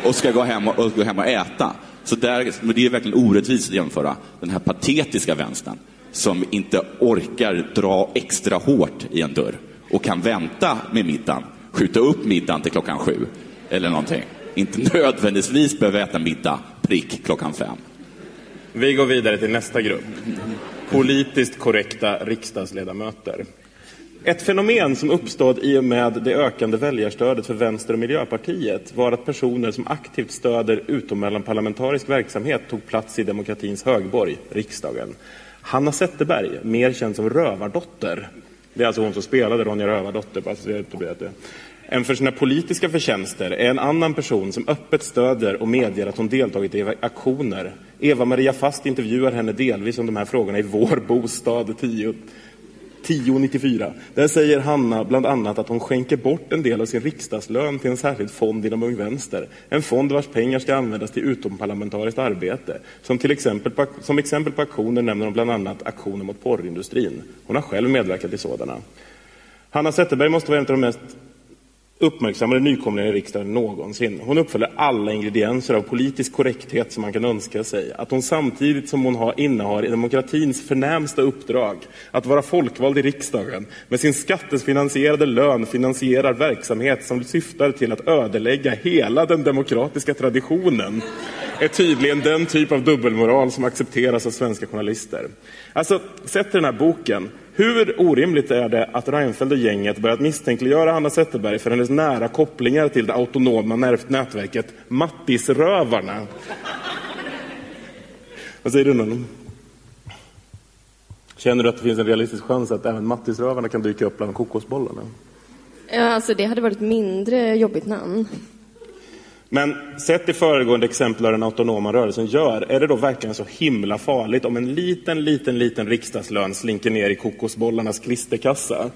Speaker 4: och ska gå hem och, och, gå hem och äta. Så där, men det är verkligen orättvist att jämföra den här patetiska vänstern som inte orkar dra extra hårt i en dörr och kan vänta med middagen, skjuta upp middagen till klockan sju eller någonting. Inte nödvändigtvis behöva äta middag prick klockan fem.
Speaker 1: Vi går vidare till nästa grupp. Politiskt korrekta riksdagsledamöter. Ett fenomen som uppstod i och med det ökande väljarstödet för Vänster och Miljöpartiet var att personer som aktivt stöder utommellanparlamentarisk verksamhet tog plats i demokratins högborg, riksdagen. Hanna Zetterberg, mer känd som Rövardotter, det är alltså hon som spelade Ronja Rövardotter, bara så det blir det. En för sina politiska förtjänster är en annan person som öppet stöder och medger att hon deltagit i aktioner. Eva-Maria Fast intervjuar henne delvis om de här frågorna i Vår bostad 10 1094. Där säger Hanna bland annat att hon skänker bort en del av sin riksdagslön till en särskild fond inom Ung Vänster. En fond vars pengar ska användas till utomparlamentariskt arbete. Som, till exempel på, som exempel på aktioner nämner hon bland annat aktioner mot porrindustrin. Hon har själv medverkat i sådana. Hanna Zetterberg måste vara en av de mest uppmärksammade nykomlingar i riksdagen någonsin. Hon uppfyller alla ingredienser av politisk korrekthet som man kan önska sig. Att hon samtidigt som hon har, innehar i demokratins förnämsta uppdrag, att vara folkvald i riksdagen, med sin skattefinansierade lön finansierar verksamhet som syftar till att ödelägga hela den demokratiska traditionen är tydligen den typ av dubbelmoral som accepteras av svenska journalister. Alltså, sett till den här boken, hur orimligt är det att Reinfeldt och gänget börjat misstänkliggöra Hanna Zetterberg för hennes nära kopplingar till det autonoma nät- nätverket Mattisrövarna? Vad säger du Nunn? Känner du att det finns en realistisk chans att även Mattisrövarna kan dyka upp bland kokosbollarna?
Speaker 2: Ja, alltså det hade varit mindre jobbigt namn.
Speaker 1: Men sett i föregående exempel av den autonoma rörelsen gör, är det då verkligen så himla farligt om en liten, liten, liten riksdagslön slinker ner i kokosbollarnas klisterkassa?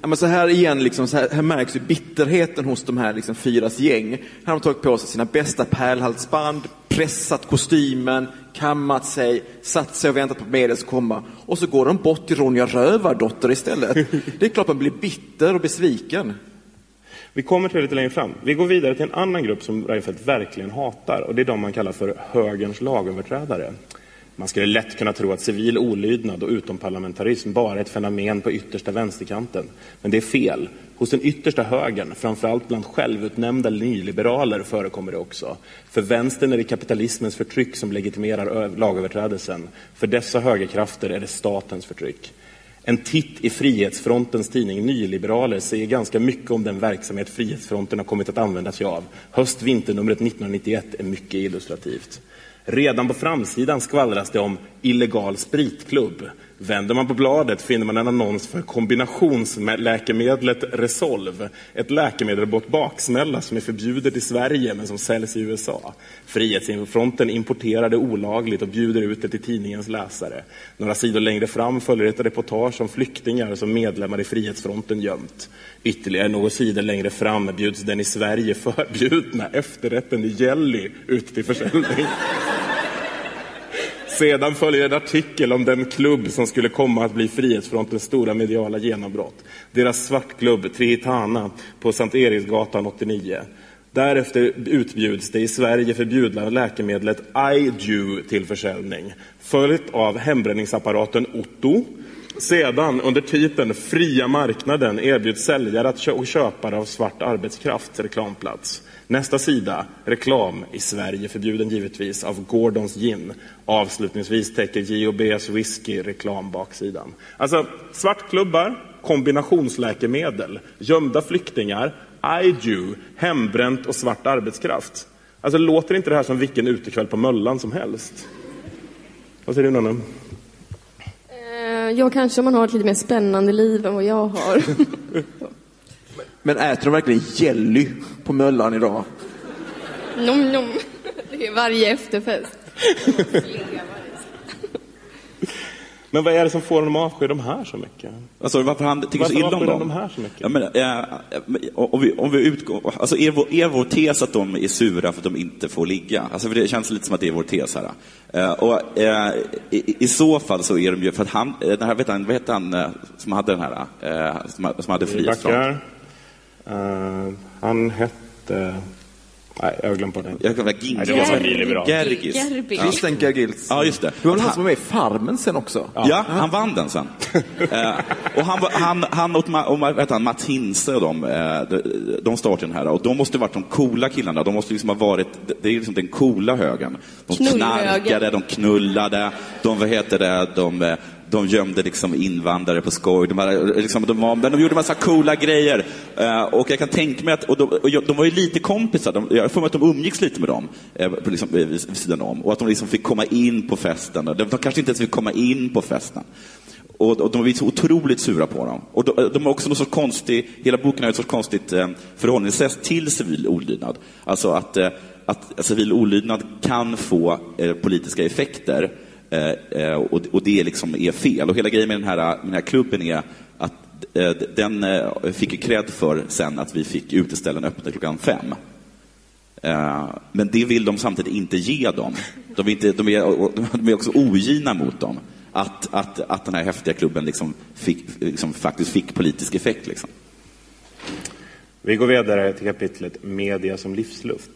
Speaker 3: Ja, men så här igen, liksom, så här, här märks ju bitterheten hos de här liksom, fyras gäng. Här har de tagit på sig sina bästa pärlhalsband, pressat kostymen, kammat sig, satt sig och väntat på medias komma. Och så går de bort till Ronja Rövardotter istället. Det är klart man blir bitter och besviken.
Speaker 1: Vi kommer till det lite längre fram. Vi går vidare till en annan grupp som Reinfeldt verkligen hatar och det är de man kallar för högerns lagöverträdare. Man skulle lätt kunna tro att civil olydnad och utomparlamentarism bara är ett fenomen på yttersta vänsterkanten. Men det är fel. Hos den yttersta högern, framförallt bland självutnämnda nyliberaler, förekommer det också. För vänstern är det kapitalismens förtryck som legitimerar lagöverträdelsen. För dessa högerkrafter är det statens förtryck. En titt i Frihetsfrontens tidning Nyliberaler säger ganska mycket om den verksamhet Frihetsfronten har kommit att använda sig av. Höst-vinternumret 1991 är mycket illustrativt. Redan på framsidan skvallras det om illegal spritklubb. Vänder man på bladet finner man en annons för kombinationsläkemedlet Resolve. Ett läkemedel mot baksmälla som är förbjudet i Sverige men som säljs i USA. Frihetsfronten importerar det olagligt och bjuder ut det till tidningens läsare. Några sidor längre fram följer ett reportage om flyktingar som medlemmar i Frihetsfronten gömt. Ytterligare några sidor längre fram bjuds den i Sverige förbjudna efterrätten i jelly ut till försäljning. Sedan följer en artikel om den klubb som skulle komma att bli Frihetsfrontens stora mediala genombrott. Deras svartklubb Trihitana på Sankt Eriksgatan 89. Därefter utbjuds det i Sverige förbjudna läkemedlet iDu till försäljning. Följt av hembränningsapparaten Otto. Sedan under titeln Fria marknaden erbjuds säljare och köpare av svart arbetskraft reklamplats. Nästa sida, reklam i Sverige förbjuden givetvis av Gordons gin. Avslutningsvis täcker G&B's whisky reklam baksidan. Alltså svartklubbar, kombinationsläkemedel, gömda flyktingar, iDu, hembränt och svart arbetskraft. Alltså låter inte det här som vilken utekväll på Möllan som helst? Vad säger du Nanne?
Speaker 2: Eh, Ja, kanske om man har ett lite mer spännande liv än vad jag har.
Speaker 3: Men äter de verkligen jelly på Möllan idag?
Speaker 2: nom, nom. Det är varje efterfest.
Speaker 1: Men vad är det som får honom att avsky de här så mycket?
Speaker 4: Alltså varför han tycker så
Speaker 1: Varför
Speaker 4: illa om dem?
Speaker 1: de här så mycket?
Speaker 4: Ja, men, eh, om, vi, om vi utgår, alltså är vår, är vår tes att de är sura för att de inte får ligga? Alltså för det känns lite som att det är vår tes här. Eh, och, eh, i, I så fall så är de ju, för att han, eh, den här, vet han, vad heter han eh, som hade den här, eh, som, som hade
Speaker 1: Vi Eh, han hette... Nej, jag har glömt bort det.
Speaker 4: Jag kan vara Gingis.
Speaker 1: Nej, det var nyliberal.
Speaker 4: Gergis.
Speaker 2: Gerbi.
Speaker 3: Christian Gergils.
Speaker 4: Ja, just det.
Speaker 3: Det var väl han som var med i Farmen sen också?
Speaker 4: Ja, han vann den sen. eh, och han, han, han och, och vad heter han, Mats Hinse och de, eh, de, de startade den här. Och de måste ha varit de coola killarna. De måste liksom ha varit, det är liksom den coola högen. De knarkade, de knullade, de, vad heter det, de, eh, de gömde liksom invandrare på skoj. De, hade, liksom, de, var, de gjorde massa coola grejer. Eh, och jag kan tänka mig att, och de, och jag- de var ju lite kompisar. De, jag får mig att de umgicks lite med dem eh, liksom, eh, vid, vid sidan om. Och att de liksom fick komma in på festen. De, de kanske inte ens fick komma in på festen. Och, och de var så otroligt sura på dem. Och de, eh, de har också något sorts konstig, hela boken har ett sorts konstigt eh, förhållningssätt till civil olydnad. Alltså att, eh, att civil olydnad kan få eh, politiska effekter Eh, eh, och, det liksom är fel. Och hela grejen med den här, med den här klubben är att eh, den fick ju cred för sen att vi fick uteställen öppna klockan fem. Men det vill de samtidigt inte ge dem. De är, inte, de är, de är också ogina mot dem. Att, att, att den här häftiga klubben liksom fick, liksom faktiskt fick politisk effekt. Liksom.
Speaker 1: Vi går vidare till kapitlet Media som livsluft.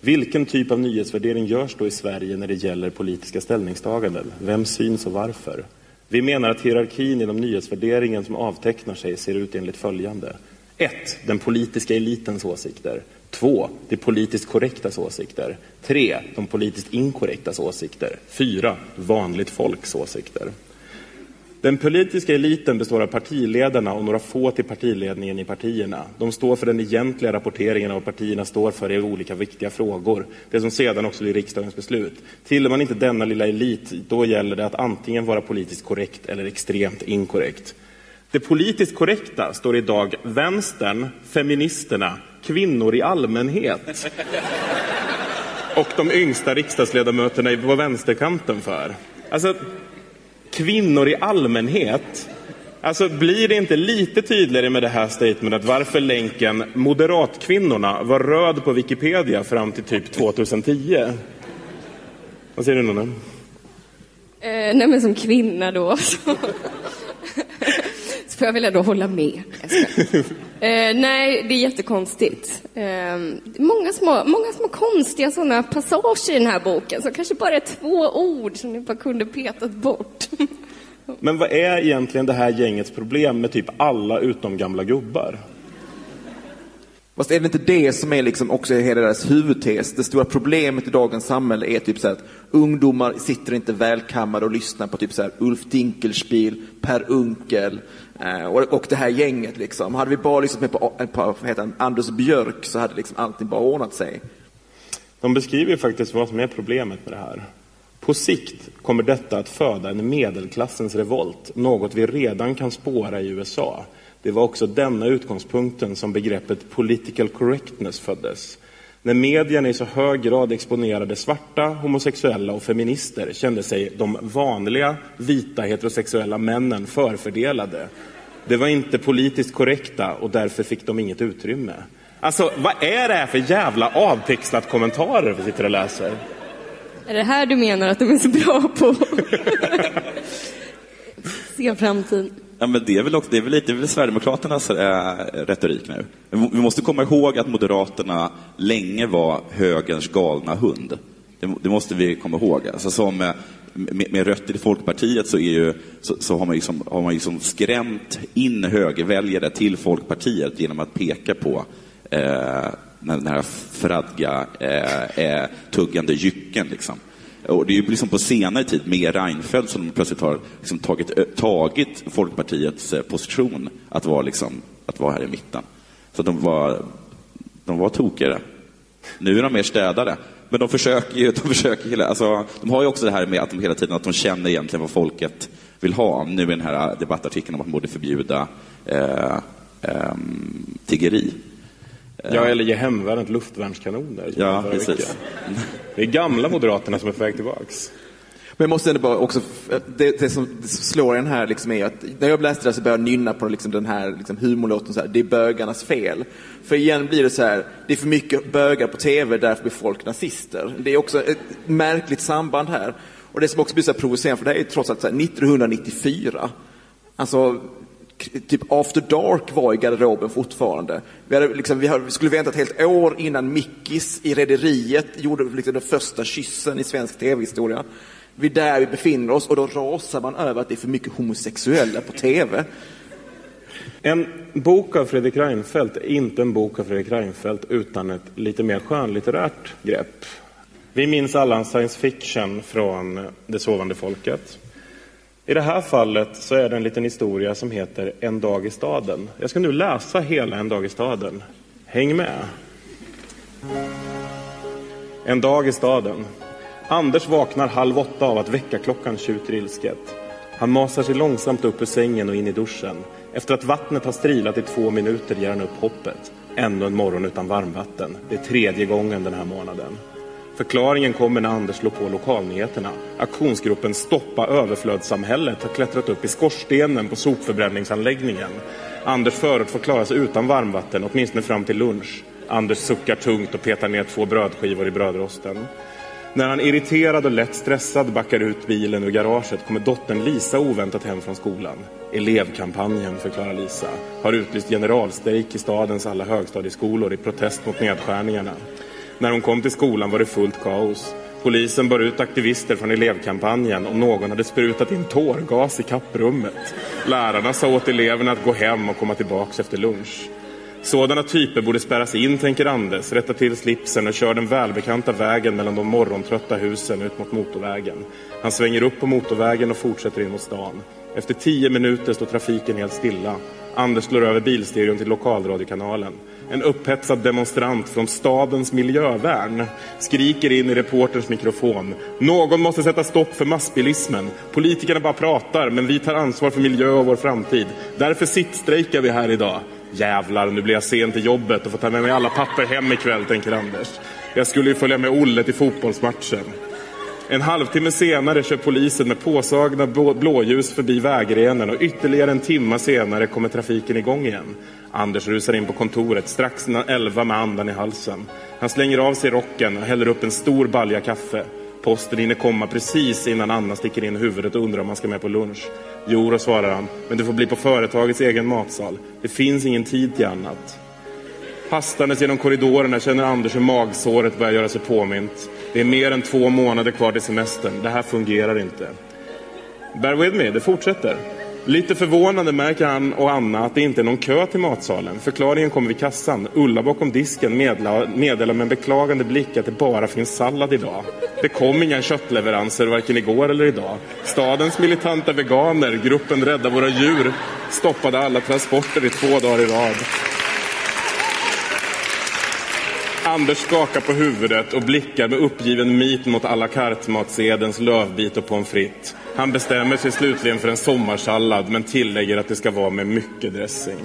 Speaker 1: Vilken typ av nyhetsvärdering görs då i Sverige när det gäller politiska ställningstaganden? Vem syns och varför? Vi menar att hierarkin inom nyhetsvärderingen som avtecknar sig ser ut enligt följande. 1. Den politiska elitens åsikter. 2. Det politiskt korrektas åsikter. 3. De politiskt inkorrektas åsikter. 4. Vanligt folks åsikter. Den politiska eliten består av partiledarna och några få till partiledningen i partierna. De står för den egentliga rapporteringen av vad partierna står för i olika viktiga frågor. Det som sedan också blir riksdagens beslut. Tillhör man inte denna lilla elit, då gäller det att antingen vara politiskt korrekt eller extremt inkorrekt. Det politiskt korrekta står idag vänstern, feministerna, kvinnor i allmänhet och de yngsta riksdagsledamöterna på vänsterkanten för. Alltså, kvinnor i allmänhet. Alltså blir det inte lite tydligare med det här statementet varför länken moderatkvinnorna var röd på Wikipedia fram till typ 2010? Vad säger du Nonna?
Speaker 2: Eh, nej men som kvinna då så, så får jag väl ändå hålla med. Eh, nej, det är jättekonstigt. Eh, många, små, många små konstiga sådana passager i den här boken som kanske bara är två ord som ni bara kunde petat bort.
Speaker 1: Men vad är egentligen det här gängets problem med typ alla utom gamla gubbar?
Speaker 3: Fast är det inte det som är liksom också hela deras huvudtes? Det stora problemet i dagens samhälle är typ så här att ungdomar sitter inte välkammade och lyssnar på typ så här Ulf Dinkelspiel, Per Unkel Eh, och, och det här gänget liksom. Hade vi bara lyssnat med på, eh, på heter han, Anders Björk så hade liksom allting bara ordnat sig.
Speaker 1: De beskriver ju faktiskt vad som är problemet med det här. På sikt kommer detta att föda en medelklassens revolt, något vi redan kan spåra i USA. Det var också denna utgångspunkten som begreppet political correctness föddes. När medierna i så hög grad exponerade svarta, homosexuella och feminister kände sig de vanliga vita heterosexuella männen förfördelade. Det var inte politiskt korrekta och därför fick de inget utrymme. Alltså, vad är det här för jävla avtextat kommentarer vi sitter och läser?
Speaker 2: Är det här du menar att de är så bra på? Se framtiden.
Speaker 4: Ja, men det är väl, också, det är väl lite det är väl Sverigedemokraternas äh, retorik nu. Vi måste komma ihåg att Moderaterna länge var högerns galna hund. Det, det måste vi komma ihåg. Alltså som, eh, med, med rötter i Folkpartiet så, är ju, så, så har man, liksom, har man liksom skrämt in högerväljare till Folkpartiet genom att peka på eh, den här fradga, eh, eh, tuggande jycken. Liksom. Och det är ju liksom på senare tid med Reinfeldt som de plötsligt har liksom tagit, tagit Folkpartiets eh, position att vara, liksom, att vara här i mitten. Så de var, de var tokigare. Nu är de mer städade. Men de försöker ju, de försöker, alltså, de har ju också det här med att de hela tiden att de känner egentligen vad folket vill ha. Nu i den här debattartikeln om att man borde förbjuda eh, eh, tiggeri.
Speaker 1: Ja, eller ge hemvärnet luftvärnskanoner.
Speaker 4: Ja, precis.
Speaker 1: Det är gamla Moderaterna som är på väg tillbaks.
Speaker 3: Men jag måste ändå bara också, det, det som slår en här liksom är att när jag läste det så började jag nynna på liksom den här liksom humorlåten, så här, det är bögarnas fel. För igen blir det så här, det är för mycket bögar på tv, därför blir folk nazister. Det är också ett märkligt samband här. Och det som också blir så provocerande, för det här är trots allt så här, 1994. Alltså, typ After Dark var i garderoben fortfarande. Vi, hade liksom, vi, hade, vi skulle vänta ett helt år innan Mickis i Rederiet gjorde liksom den första kyssen i svensk tv-historia. Vi är där vi befinner oss och då rasar man över att det är för mycket homosexuella på tv.
Speaker 1: En bok av Fredrik Reinfeldt är inte en bok av Fredrik Reinfeldt utan ett lite mer skönlitterärt grepp. Vi minns alla en science fiction från Det sovande folket. I det här fallet så är det en liten historia som heter En dag i staden. Jag ska nu läsa hela En dag i staden. Häng med! En dag i staden. Anders vaknar halv åtta av att väckarklockan tjuter ilsket. Han masar sig långsamt upp ur sängen och in i duschen. Efter att vattnet har strilat i två minuter ger han upp hoppet. Ännu en morgon utan varmvatten. Det är tredje gången den här månaden. Förklaringen kommer när Anders slår på lokalnyheterna. Aktionsgruppen Stoppa överflödssamhället har klättrat upp i skorstenen på sopförbränningsanläggningen. Anders förort får klara sig utan varmvatten, åtminstone fram till lunch. Anders suckar tungt och petar ner två brödskivor i brödrosten. När han irriterad och lätt stressad backar ut bilen ur garaget kommer dottern Lisa oväntat hem från skolan. Elevkampanjen, förklarar Lisa, har utlyst generalstrejk i stadens alla högstadieskolor i protest mot nedskärningarna. När hon kom till skolan var det fullt kaos. Polisen bar ut aktivister från elevkampanjen och någon hade sprutat in tårgas i kapprummet. Lärarna sa åt eleverna att gå hem och komma tillbaks efter lunch. Sådana typer borde spärras in, tänker Anders, rätta till slipsen och kör den välbekanta vägen mellan de morgontrötta husen ut mot motorvägen. Han svänger upp på motorvägen och fortsätter in mot stan. Efter tio minuter står trafiken helt stilla. Anders slår över bilstereon till lokalradiokanalen. En upphetsad demonstrant från stadens miljövärn skriker in i reporterns mikrofon. Någon måste sätta stopp för massbilismen. Politikerna bara pratar, men vi tar ansvar för miljö och vår framtid. Därför sittstrejkar vi här idag. Jävlar, nu blir jag sen till jobbet och får ta med mig alla papper hem ikväll, tänker Anders. Jag skulle ju följa med Olle till fotbollsmatchen. En halvtimme senare kör polisen med påsagna blåljus förbi vägrenen och ytterligare en timme senare kommer trafiken igång igen. Anders rusar in på kontoret strax innan elva med andan i halsen. Han slänger av sig rocken och häller upp en stor balja kaffe. Posten hinner komma precis innan Anna sticker in huvudet och undrar om han ska med på lunch. Jo, då svarar han, men det får bli på företagets egen matsal. Det finns ingen tid till annat. Hastandes genom korridorerna känner Anders hur magsåret börjar göra sig påmint. Det är mer än två månader kvar till semestern. Det här fungerar inte. Bear with me, det fortsätter. Lite förvånande märker han och Anna att det inte är någon kö till matsalen. Förklaringen kommer vid kassan. Ulla bakom disken meddelar med en beklagande blick att det bara finns sallad idag. Det kom inga köttleveranser varken igår eller idag. Stadens militanta veganer, gruppen Rädda våra djur, stoppade alla transporter i två dagar i rad. Anders skakar på huvudet och blickar med uppgiven mit mot à la carte-matsedens lövbit och pommes frites. Han bestämmer sig slutligen för en sommarsallad men tillägger att det ska vara med mycket dressing.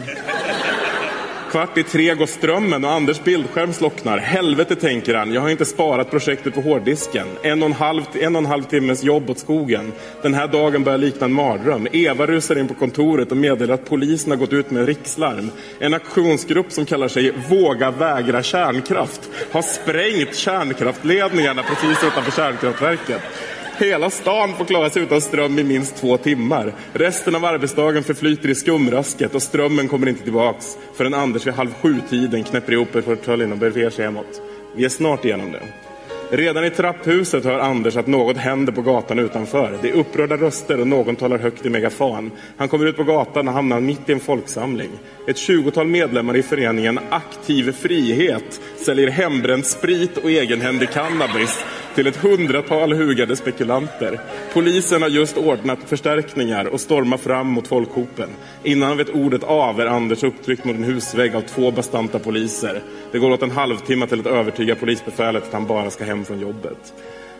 Speaker 1: Kvart i tre går strömmen och Anders bildskärm slocknar. Helvete, tänker han. Jag har inte sparat projektet på hårddisken. En och en halv, en och en halv timmes jobb åt skogen. Den här dagen börjar likna en mardröm. Eva rusar in på kontoret och meddelar att polisen har gått ut med rikslarm. En aktionsgrupp som kallar sig Våga vägra kärnkraft har sprängt kärnkraftledningarna precis utanför kärnkraftverket. Hela stan får klara sig utan ström i minst två timmar. Resten av arbetsdagen förflyter i skumrasket och strömmen kommer inte tillbaks förrän Anders vid halv sju-tiden knäpper ihop portföljen och beger sig hemåt. Vi är snart igenom det. Redan i trapphuset hör Anders att något händer på gatan utanför. Det är upprörda röster och någon talar högt i megafon. Han kommer ut på gatan och hamnar mitt i en folksamling. Ett tjugotal medlemmar i föreningen Aktiv Frihet säljer hembränd sprit och egenhändig cannabis till ett hundratal hugade spekulanter. Polisen har just ordnat förstärkningar och stormar fram mot folkhopen. Innan han vet ordet av är Anders upptryckt mot en husvägg av två bastanta poliser. Det går åt en halvtimme till att övertyga polisbefälet att han bara ska hem från jobbet.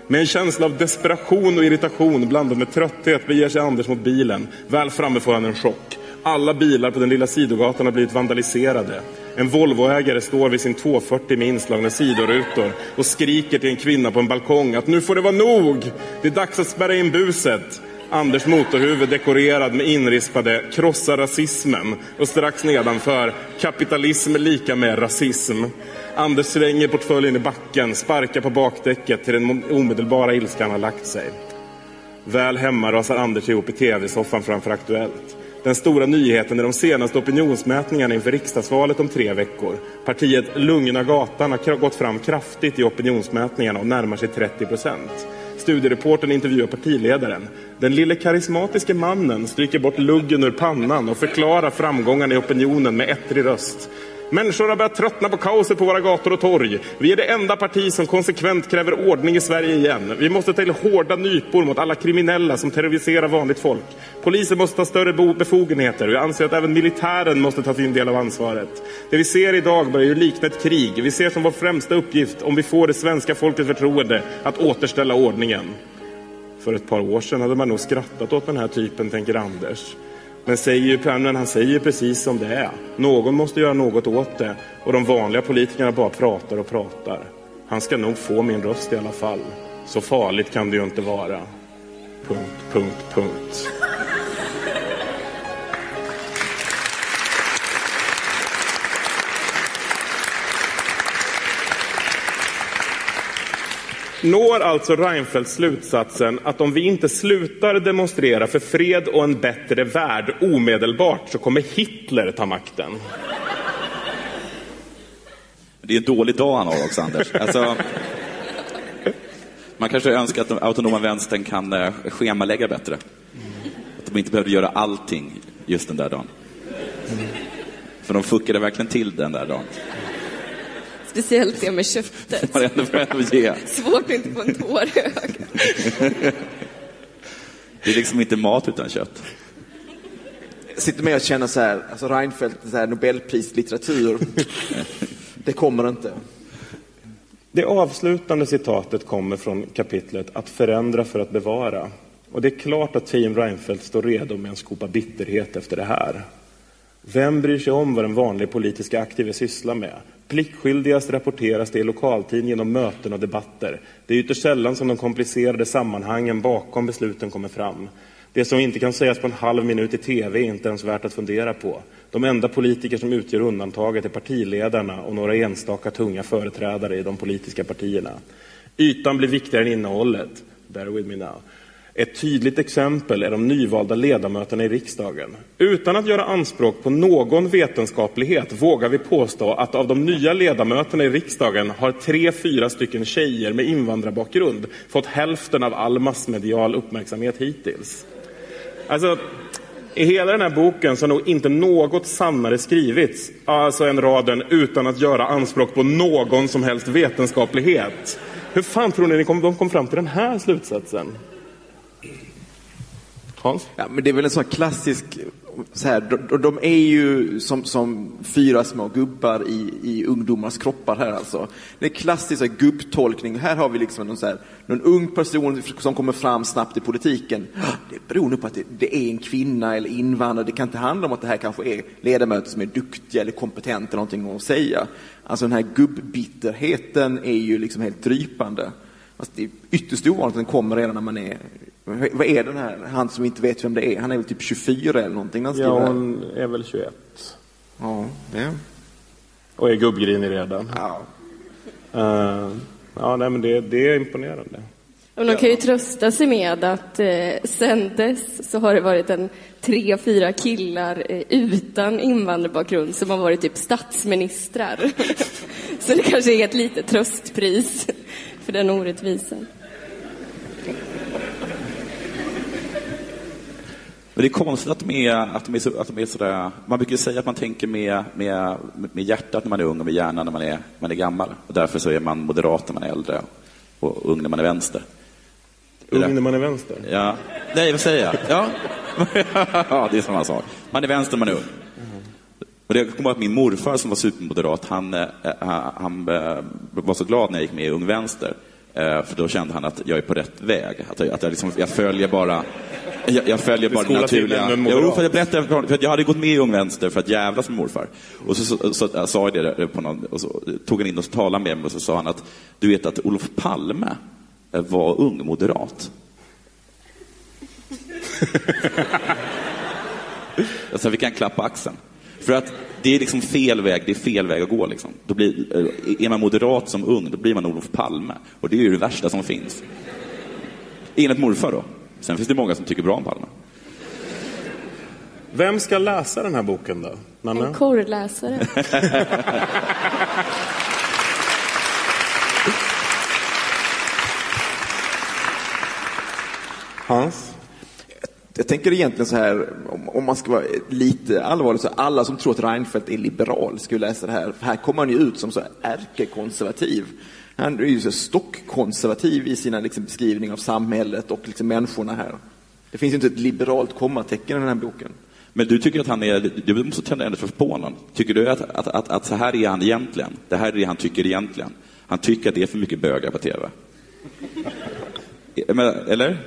Speaker 1: Med en känsla av desperation och irritation blandad med trötthet beger sig Anders mot bilen. Väl framme får han en chock. Alla bilar på den lilla sidogatan har blivit vandaliserade. En Volvoägare står vid sin 240 med inslagna sidorutor och skriker till en kvinna på en balkong att nu får det vara nog! Det är dags att spärra in buset. Anders motorhuvud dekorerad med inrispade krossa rasismen och strax nedanför kapitalism är lika med rasism. Anders svänger portföljen i backen, sparkar på bakdäcket till den omedelbara ilskan har lagt sig. Väl hemma rasar Anders ihop i tv-soffan framför Aktuellt. Den stora nyheten är de senaste opinionsmätningarna inför riksdagsvalet om tre veckor. Partiet Lugna gatan har gått fram kraftigt i opinionsmätningarna och närmar sig 30 procent. Studiereporten intervjuar partiledaren. Den lille karismatiske mannen stryker bort luggen ur pannan och förklarar framgångarna i opinionen med ettrig röst. Människor har börjat tröttna på kaoset på våra gator och torg. Vi är det enda parti som konsekvent kräver ordning i Sverige igen. Vi måste ta till hårda nypor mot alla kriminella som terroriserar vanligt folk. Polisen måste ta större befogenheter och jag anser att även militären måste ta sin del av ansvaret. Det vi ser idag börjar ju likna ett krig. Vi ser som vår främsta uppgift, om vi får det svenska folkets förtroende, att återställa ordningen. För ett par år sedan hade man nog skrattat åt den här typen, tänker Anders. Men, säger, men han säger precis som det är. Någon måste göra något åt det och de vanliga politikerna bara pratar och pratar. Han ska nog få min röst i alla fall. Så farligt kan det ju inte vara. Punkt, punkt, punkt. Når alltså Reinfeldt slutsatsen att om vi inte slutar demonstrera för fred och en bättre värld omedelbart så kommer Hitler ta makten.
Speaker 4: Det är en dålig dag han har också, Anders. Alltså, man kanske önskar att den autonoma vänstern kan eh, schemalägga bättre. Att de inte behövde göra allting just den där dagen. För de fuckade verkligen till den där dagen.
Speaker 2: Speciellt det med köttet.
Speaker 4: Man ändå får ändå ge.
Speaker 2: Svårt att inte få en tår i ögat.
Speaker 4: Det är liksom inte mat utan kött.
Speaker 3: Jag sitter med och känner så här, alltså Reinfeldt, så här Nobelpris litteratur. Det kommer inte.
Speaker 1: Det avslutande citatet kommer från kapitlet Att förändra för att bevara. Och det är klart att Team Reinfeldt står redo med en skopa bitterhet efter det här. Vem bryr sig om vad den vanliga politiska aktive sysslar med? Pliktskyldigast rapporteras det i lokaltidningen genom möten och debatter. Det är ytterst sällan som de komplicerade sammanhangen bakom besluten kommer fram. Det som inte kan sägas på en halv minut i tv är inte ens värt att fundera på. De enda politiker som utgör undantaget är partiledarna och några enstaka tunga företrädare i de politiska partierna. Ytan blir viktigare än innehållet. Bear with me now. Ett tydligt exempel är de nyvalda ledamöterna i riksdagen. Utan att göra anspråk på någon vetenskaplighet vågar vi påstå att av de nya ledamöterna i riksdagen har tre, fyra stycken tjejer med invandrarbakgrund fått hälften av all massmedial uppmärksamhet hittills. Alltså, i hela den här boken så har nog inte något sannare skrivits, alltså en raden utan att göra anspråk på någon som helst vetenskaplighet. Hur fan tror ni de kom fram till den här slutsatsen? Hans?
Speaker 3: Ja, men det är väl en sån klassisk så här, de, de är ju som, som fyra små gubbar i, i ungdomars kroppar här alltså. Det är klassisk så här, gubbtolkning. Här har vi liksom någon, så här, någon ung person som kommer fram snabbt i politiken. Det beror nog på att det, det är en kvinna eller invandrare. Det kan inte handla om att det här kanske är ledamöter som är duktiga eller kompetenta eller någonting att säga. Alltså den här gubbbitterheten är ju liksom helt drypande. Fast det är ytterst ovanligt att den kommer redan när man är vad är den här, han som inte vet vem det är? Han är väl typ 24 eller någonting när han
Speaker 1: Ja,
Speaker 3: det
Speaker 1: hon är väl 21.
Speaker 3: Ja, ja.
Speaker 1: Och är gubbgrinig redan.
Speaker 3: ja.
Speaker 1: Eh, ja, nej, men det, det är imponerande.
Speaker 2: Och de kan ju trösta sig med att eh, sen dess så har det varit en tre, fyra killar eh, utan invandrarbakgrund som har varit typ statsministrar. så det kanske är ett litet tröstpris för den orättvisan.
Speaker 4: Men det är konstigt att de är, att de är, så, att de är sådär... Man brukar säga att man tänker med, med, med hjärtat när man är ung och med hjärnan när man är, man är gammal. Och därför så är man moderat när man är äldre och ung när man är vänster.
Speaker 1: Ung när man är vänster.
Speaker 4: Ja. Nej, vad säger jag? Ja. ja, det är samma sak. Man är vänster, man är ung. Och det jag kommer ihåg att min morfar som var supermoderat, han, eh, han eh, var så glad när jag gick med i Ung Vänster. Eh, För då kände han att jag är på rätt väg. Att jag, att jag, liksom, jag följer bara jag, jag följer bara det naturliga. Jo, för jag berättade, för att jag hade gått med i Ung Vänster för att jävlas med morfar. Och så, så, så, jag sa jag det på någon, och så tog han in och talade med mig och så sa han att du vet att Olof Palme eh, var ung moderat. Jag en klapp på axeln. För att det är liksom fel väg, det är fel väg att gå. Liksom. Då blir, eh, är man moderat som ung, då blir man Olof Palme. Och det är ju det värsta som finns. Enligt morfar då. Sen finns det många som tycker bra om Palme.
Speaker 1: Vem ska läsa den här boken då?
Speaker 2: En
Speaker 1: Nanna?
Speaker 2: korrläsare.
Speaker 1: Hans?
Speaker 3: Jag tänker egentligen så här, om, man ska vara lite allvarlig, så alla som tror att Reinfeldt är liberal skulle läsa det här. För här kommer han ju ut som så ärkekonservativ. Han är ju så stockkonservativ i sina liksom, beskrivning av samhället och liksom, människorna här. Det finns ju inte ett liberalt kommatecken i den här boken.
Speaker 4: Men du tycker att han är, du måste tända eld för spånen. Tycker du att, att, att, att så här är han egentligen? Det här är det han tycker egentligen. Han tycker att det är för mycket bögar på TV. E, men, eller?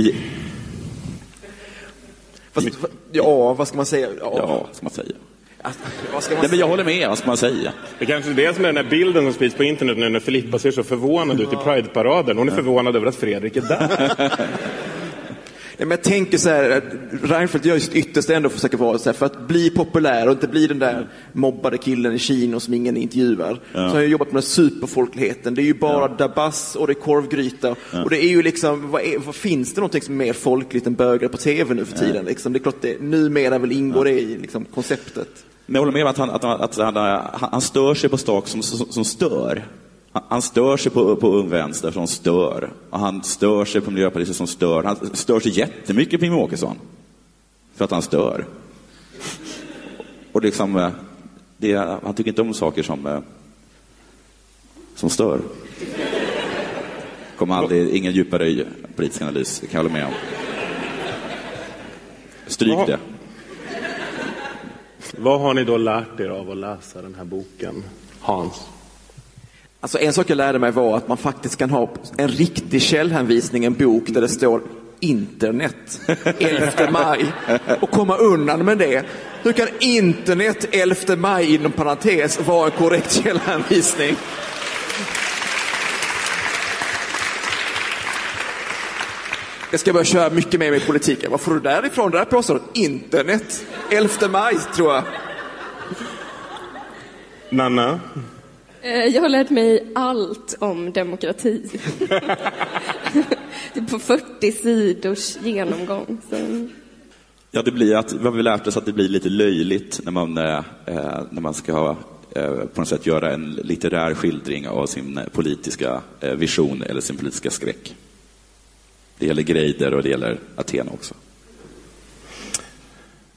Speaker 4: I,
Speaker 3: Fast, ja, vad ska man säga? Ja,
Speaker 4: ja, vad ska man säga?
Speaker 3: Alltså, vad ska man
Speaker 4: Nej, men jag håller med, vad ska man säga?
Speaker 1: Det är kanske är det som är den här bilden som sprids på internet nu när Filippa ser så förvånad ut i Pride-paraden. Hon är förvånad över att Fredrik är där.
Speaker 3: Men jag tänker så här, Reinfeldt gör ju sitt yttersta ändå för att försöka vara så här, för att bli populär och inte bli den där mobbade killen i Kino som ingen intervjuar. Så har jag jobbat med den superfolkligheten. Det är ju bara Dabas och det är korvgryta. Och det är ju liksom, vad, är, vad finns det någonting som är mer folkligt än bögar på tv nu för tiden? Liksom? Det är klart det, numera väl ingår det i liksom, konceptet.
Speaker 4: Men jag håller med om att han, att han, att han, han, stör sig på sak som, som, som stör. Han, stör sig på, på Ung Vänster som stör. Och han stör sig på Miljöpartiet som stör. Han stör sig jättemycket på Jimmie Åkesson. För att han stör. Och liksom, eh, det, han tycker inte om saker som, eh, som stör. Kommer aldrig, ingen djupare politisk analys, det kan jag hålla med om. Stryk det.
Speaker 1: Vad har ni då lärt er av att läsa den här boken? Hans?
Speaker 3: Alltså en sak jag lärde mig var att man faktiskt kan ha en riktig källhänvisning, en bok där det står internet 11 maj och komma undan med det. Hur kan internet 11 maj inom parentes vara en korrekt källhänvisning? Jag ska börja köra mycket mer med politiken. Vad får du därifrån? Det där påståendet? Internet 11 maj, tror jag.
Speaker 1: Nanna?
Speaker 2: Eh, Jag har lärt mig allt om demokrati. det är på 40 sidors genomgång. Så.
Speaker 4: Ja, det blir att, vad vi lärt oss att det blir lite löjligt när man, eh, eh, när man ska eh, på något sätt göra en litterär skildring av sin politiska eh, vision eller sin politiska skräck. Det gäller Greider och det gäller Aten också.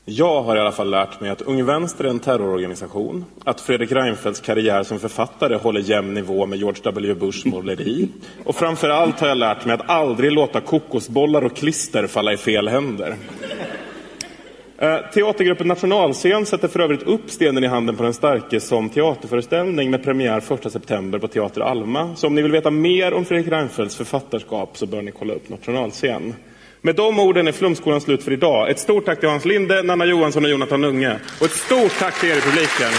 Speaker 1: Jag har i alla fall lärt mig att Ung Vänster är en terrororganisation, att Fredrik Reinfeldts karriär som författare håller jämn nivå med George W. Bushs måleri. Och framför allt har jag lärt mig att aldrig låta kokosbollar och klister falla i fel händer. Eh, teatergruppen Nationalscen sätter för övrigt upp Stenen i handen på den starke som teaterföreställning med premiär 1 september på Teater Alma. Så om ni vill veta mer om Fredrik Reinfeldts författarskap så bör ni kolla upp Nationalscen. Med de orden är Flumskolan slut för idag. Ett stort tack till Hans Linde, Nanna Johansson och Jonathan Unge. Och ett stort tack till er i publiken.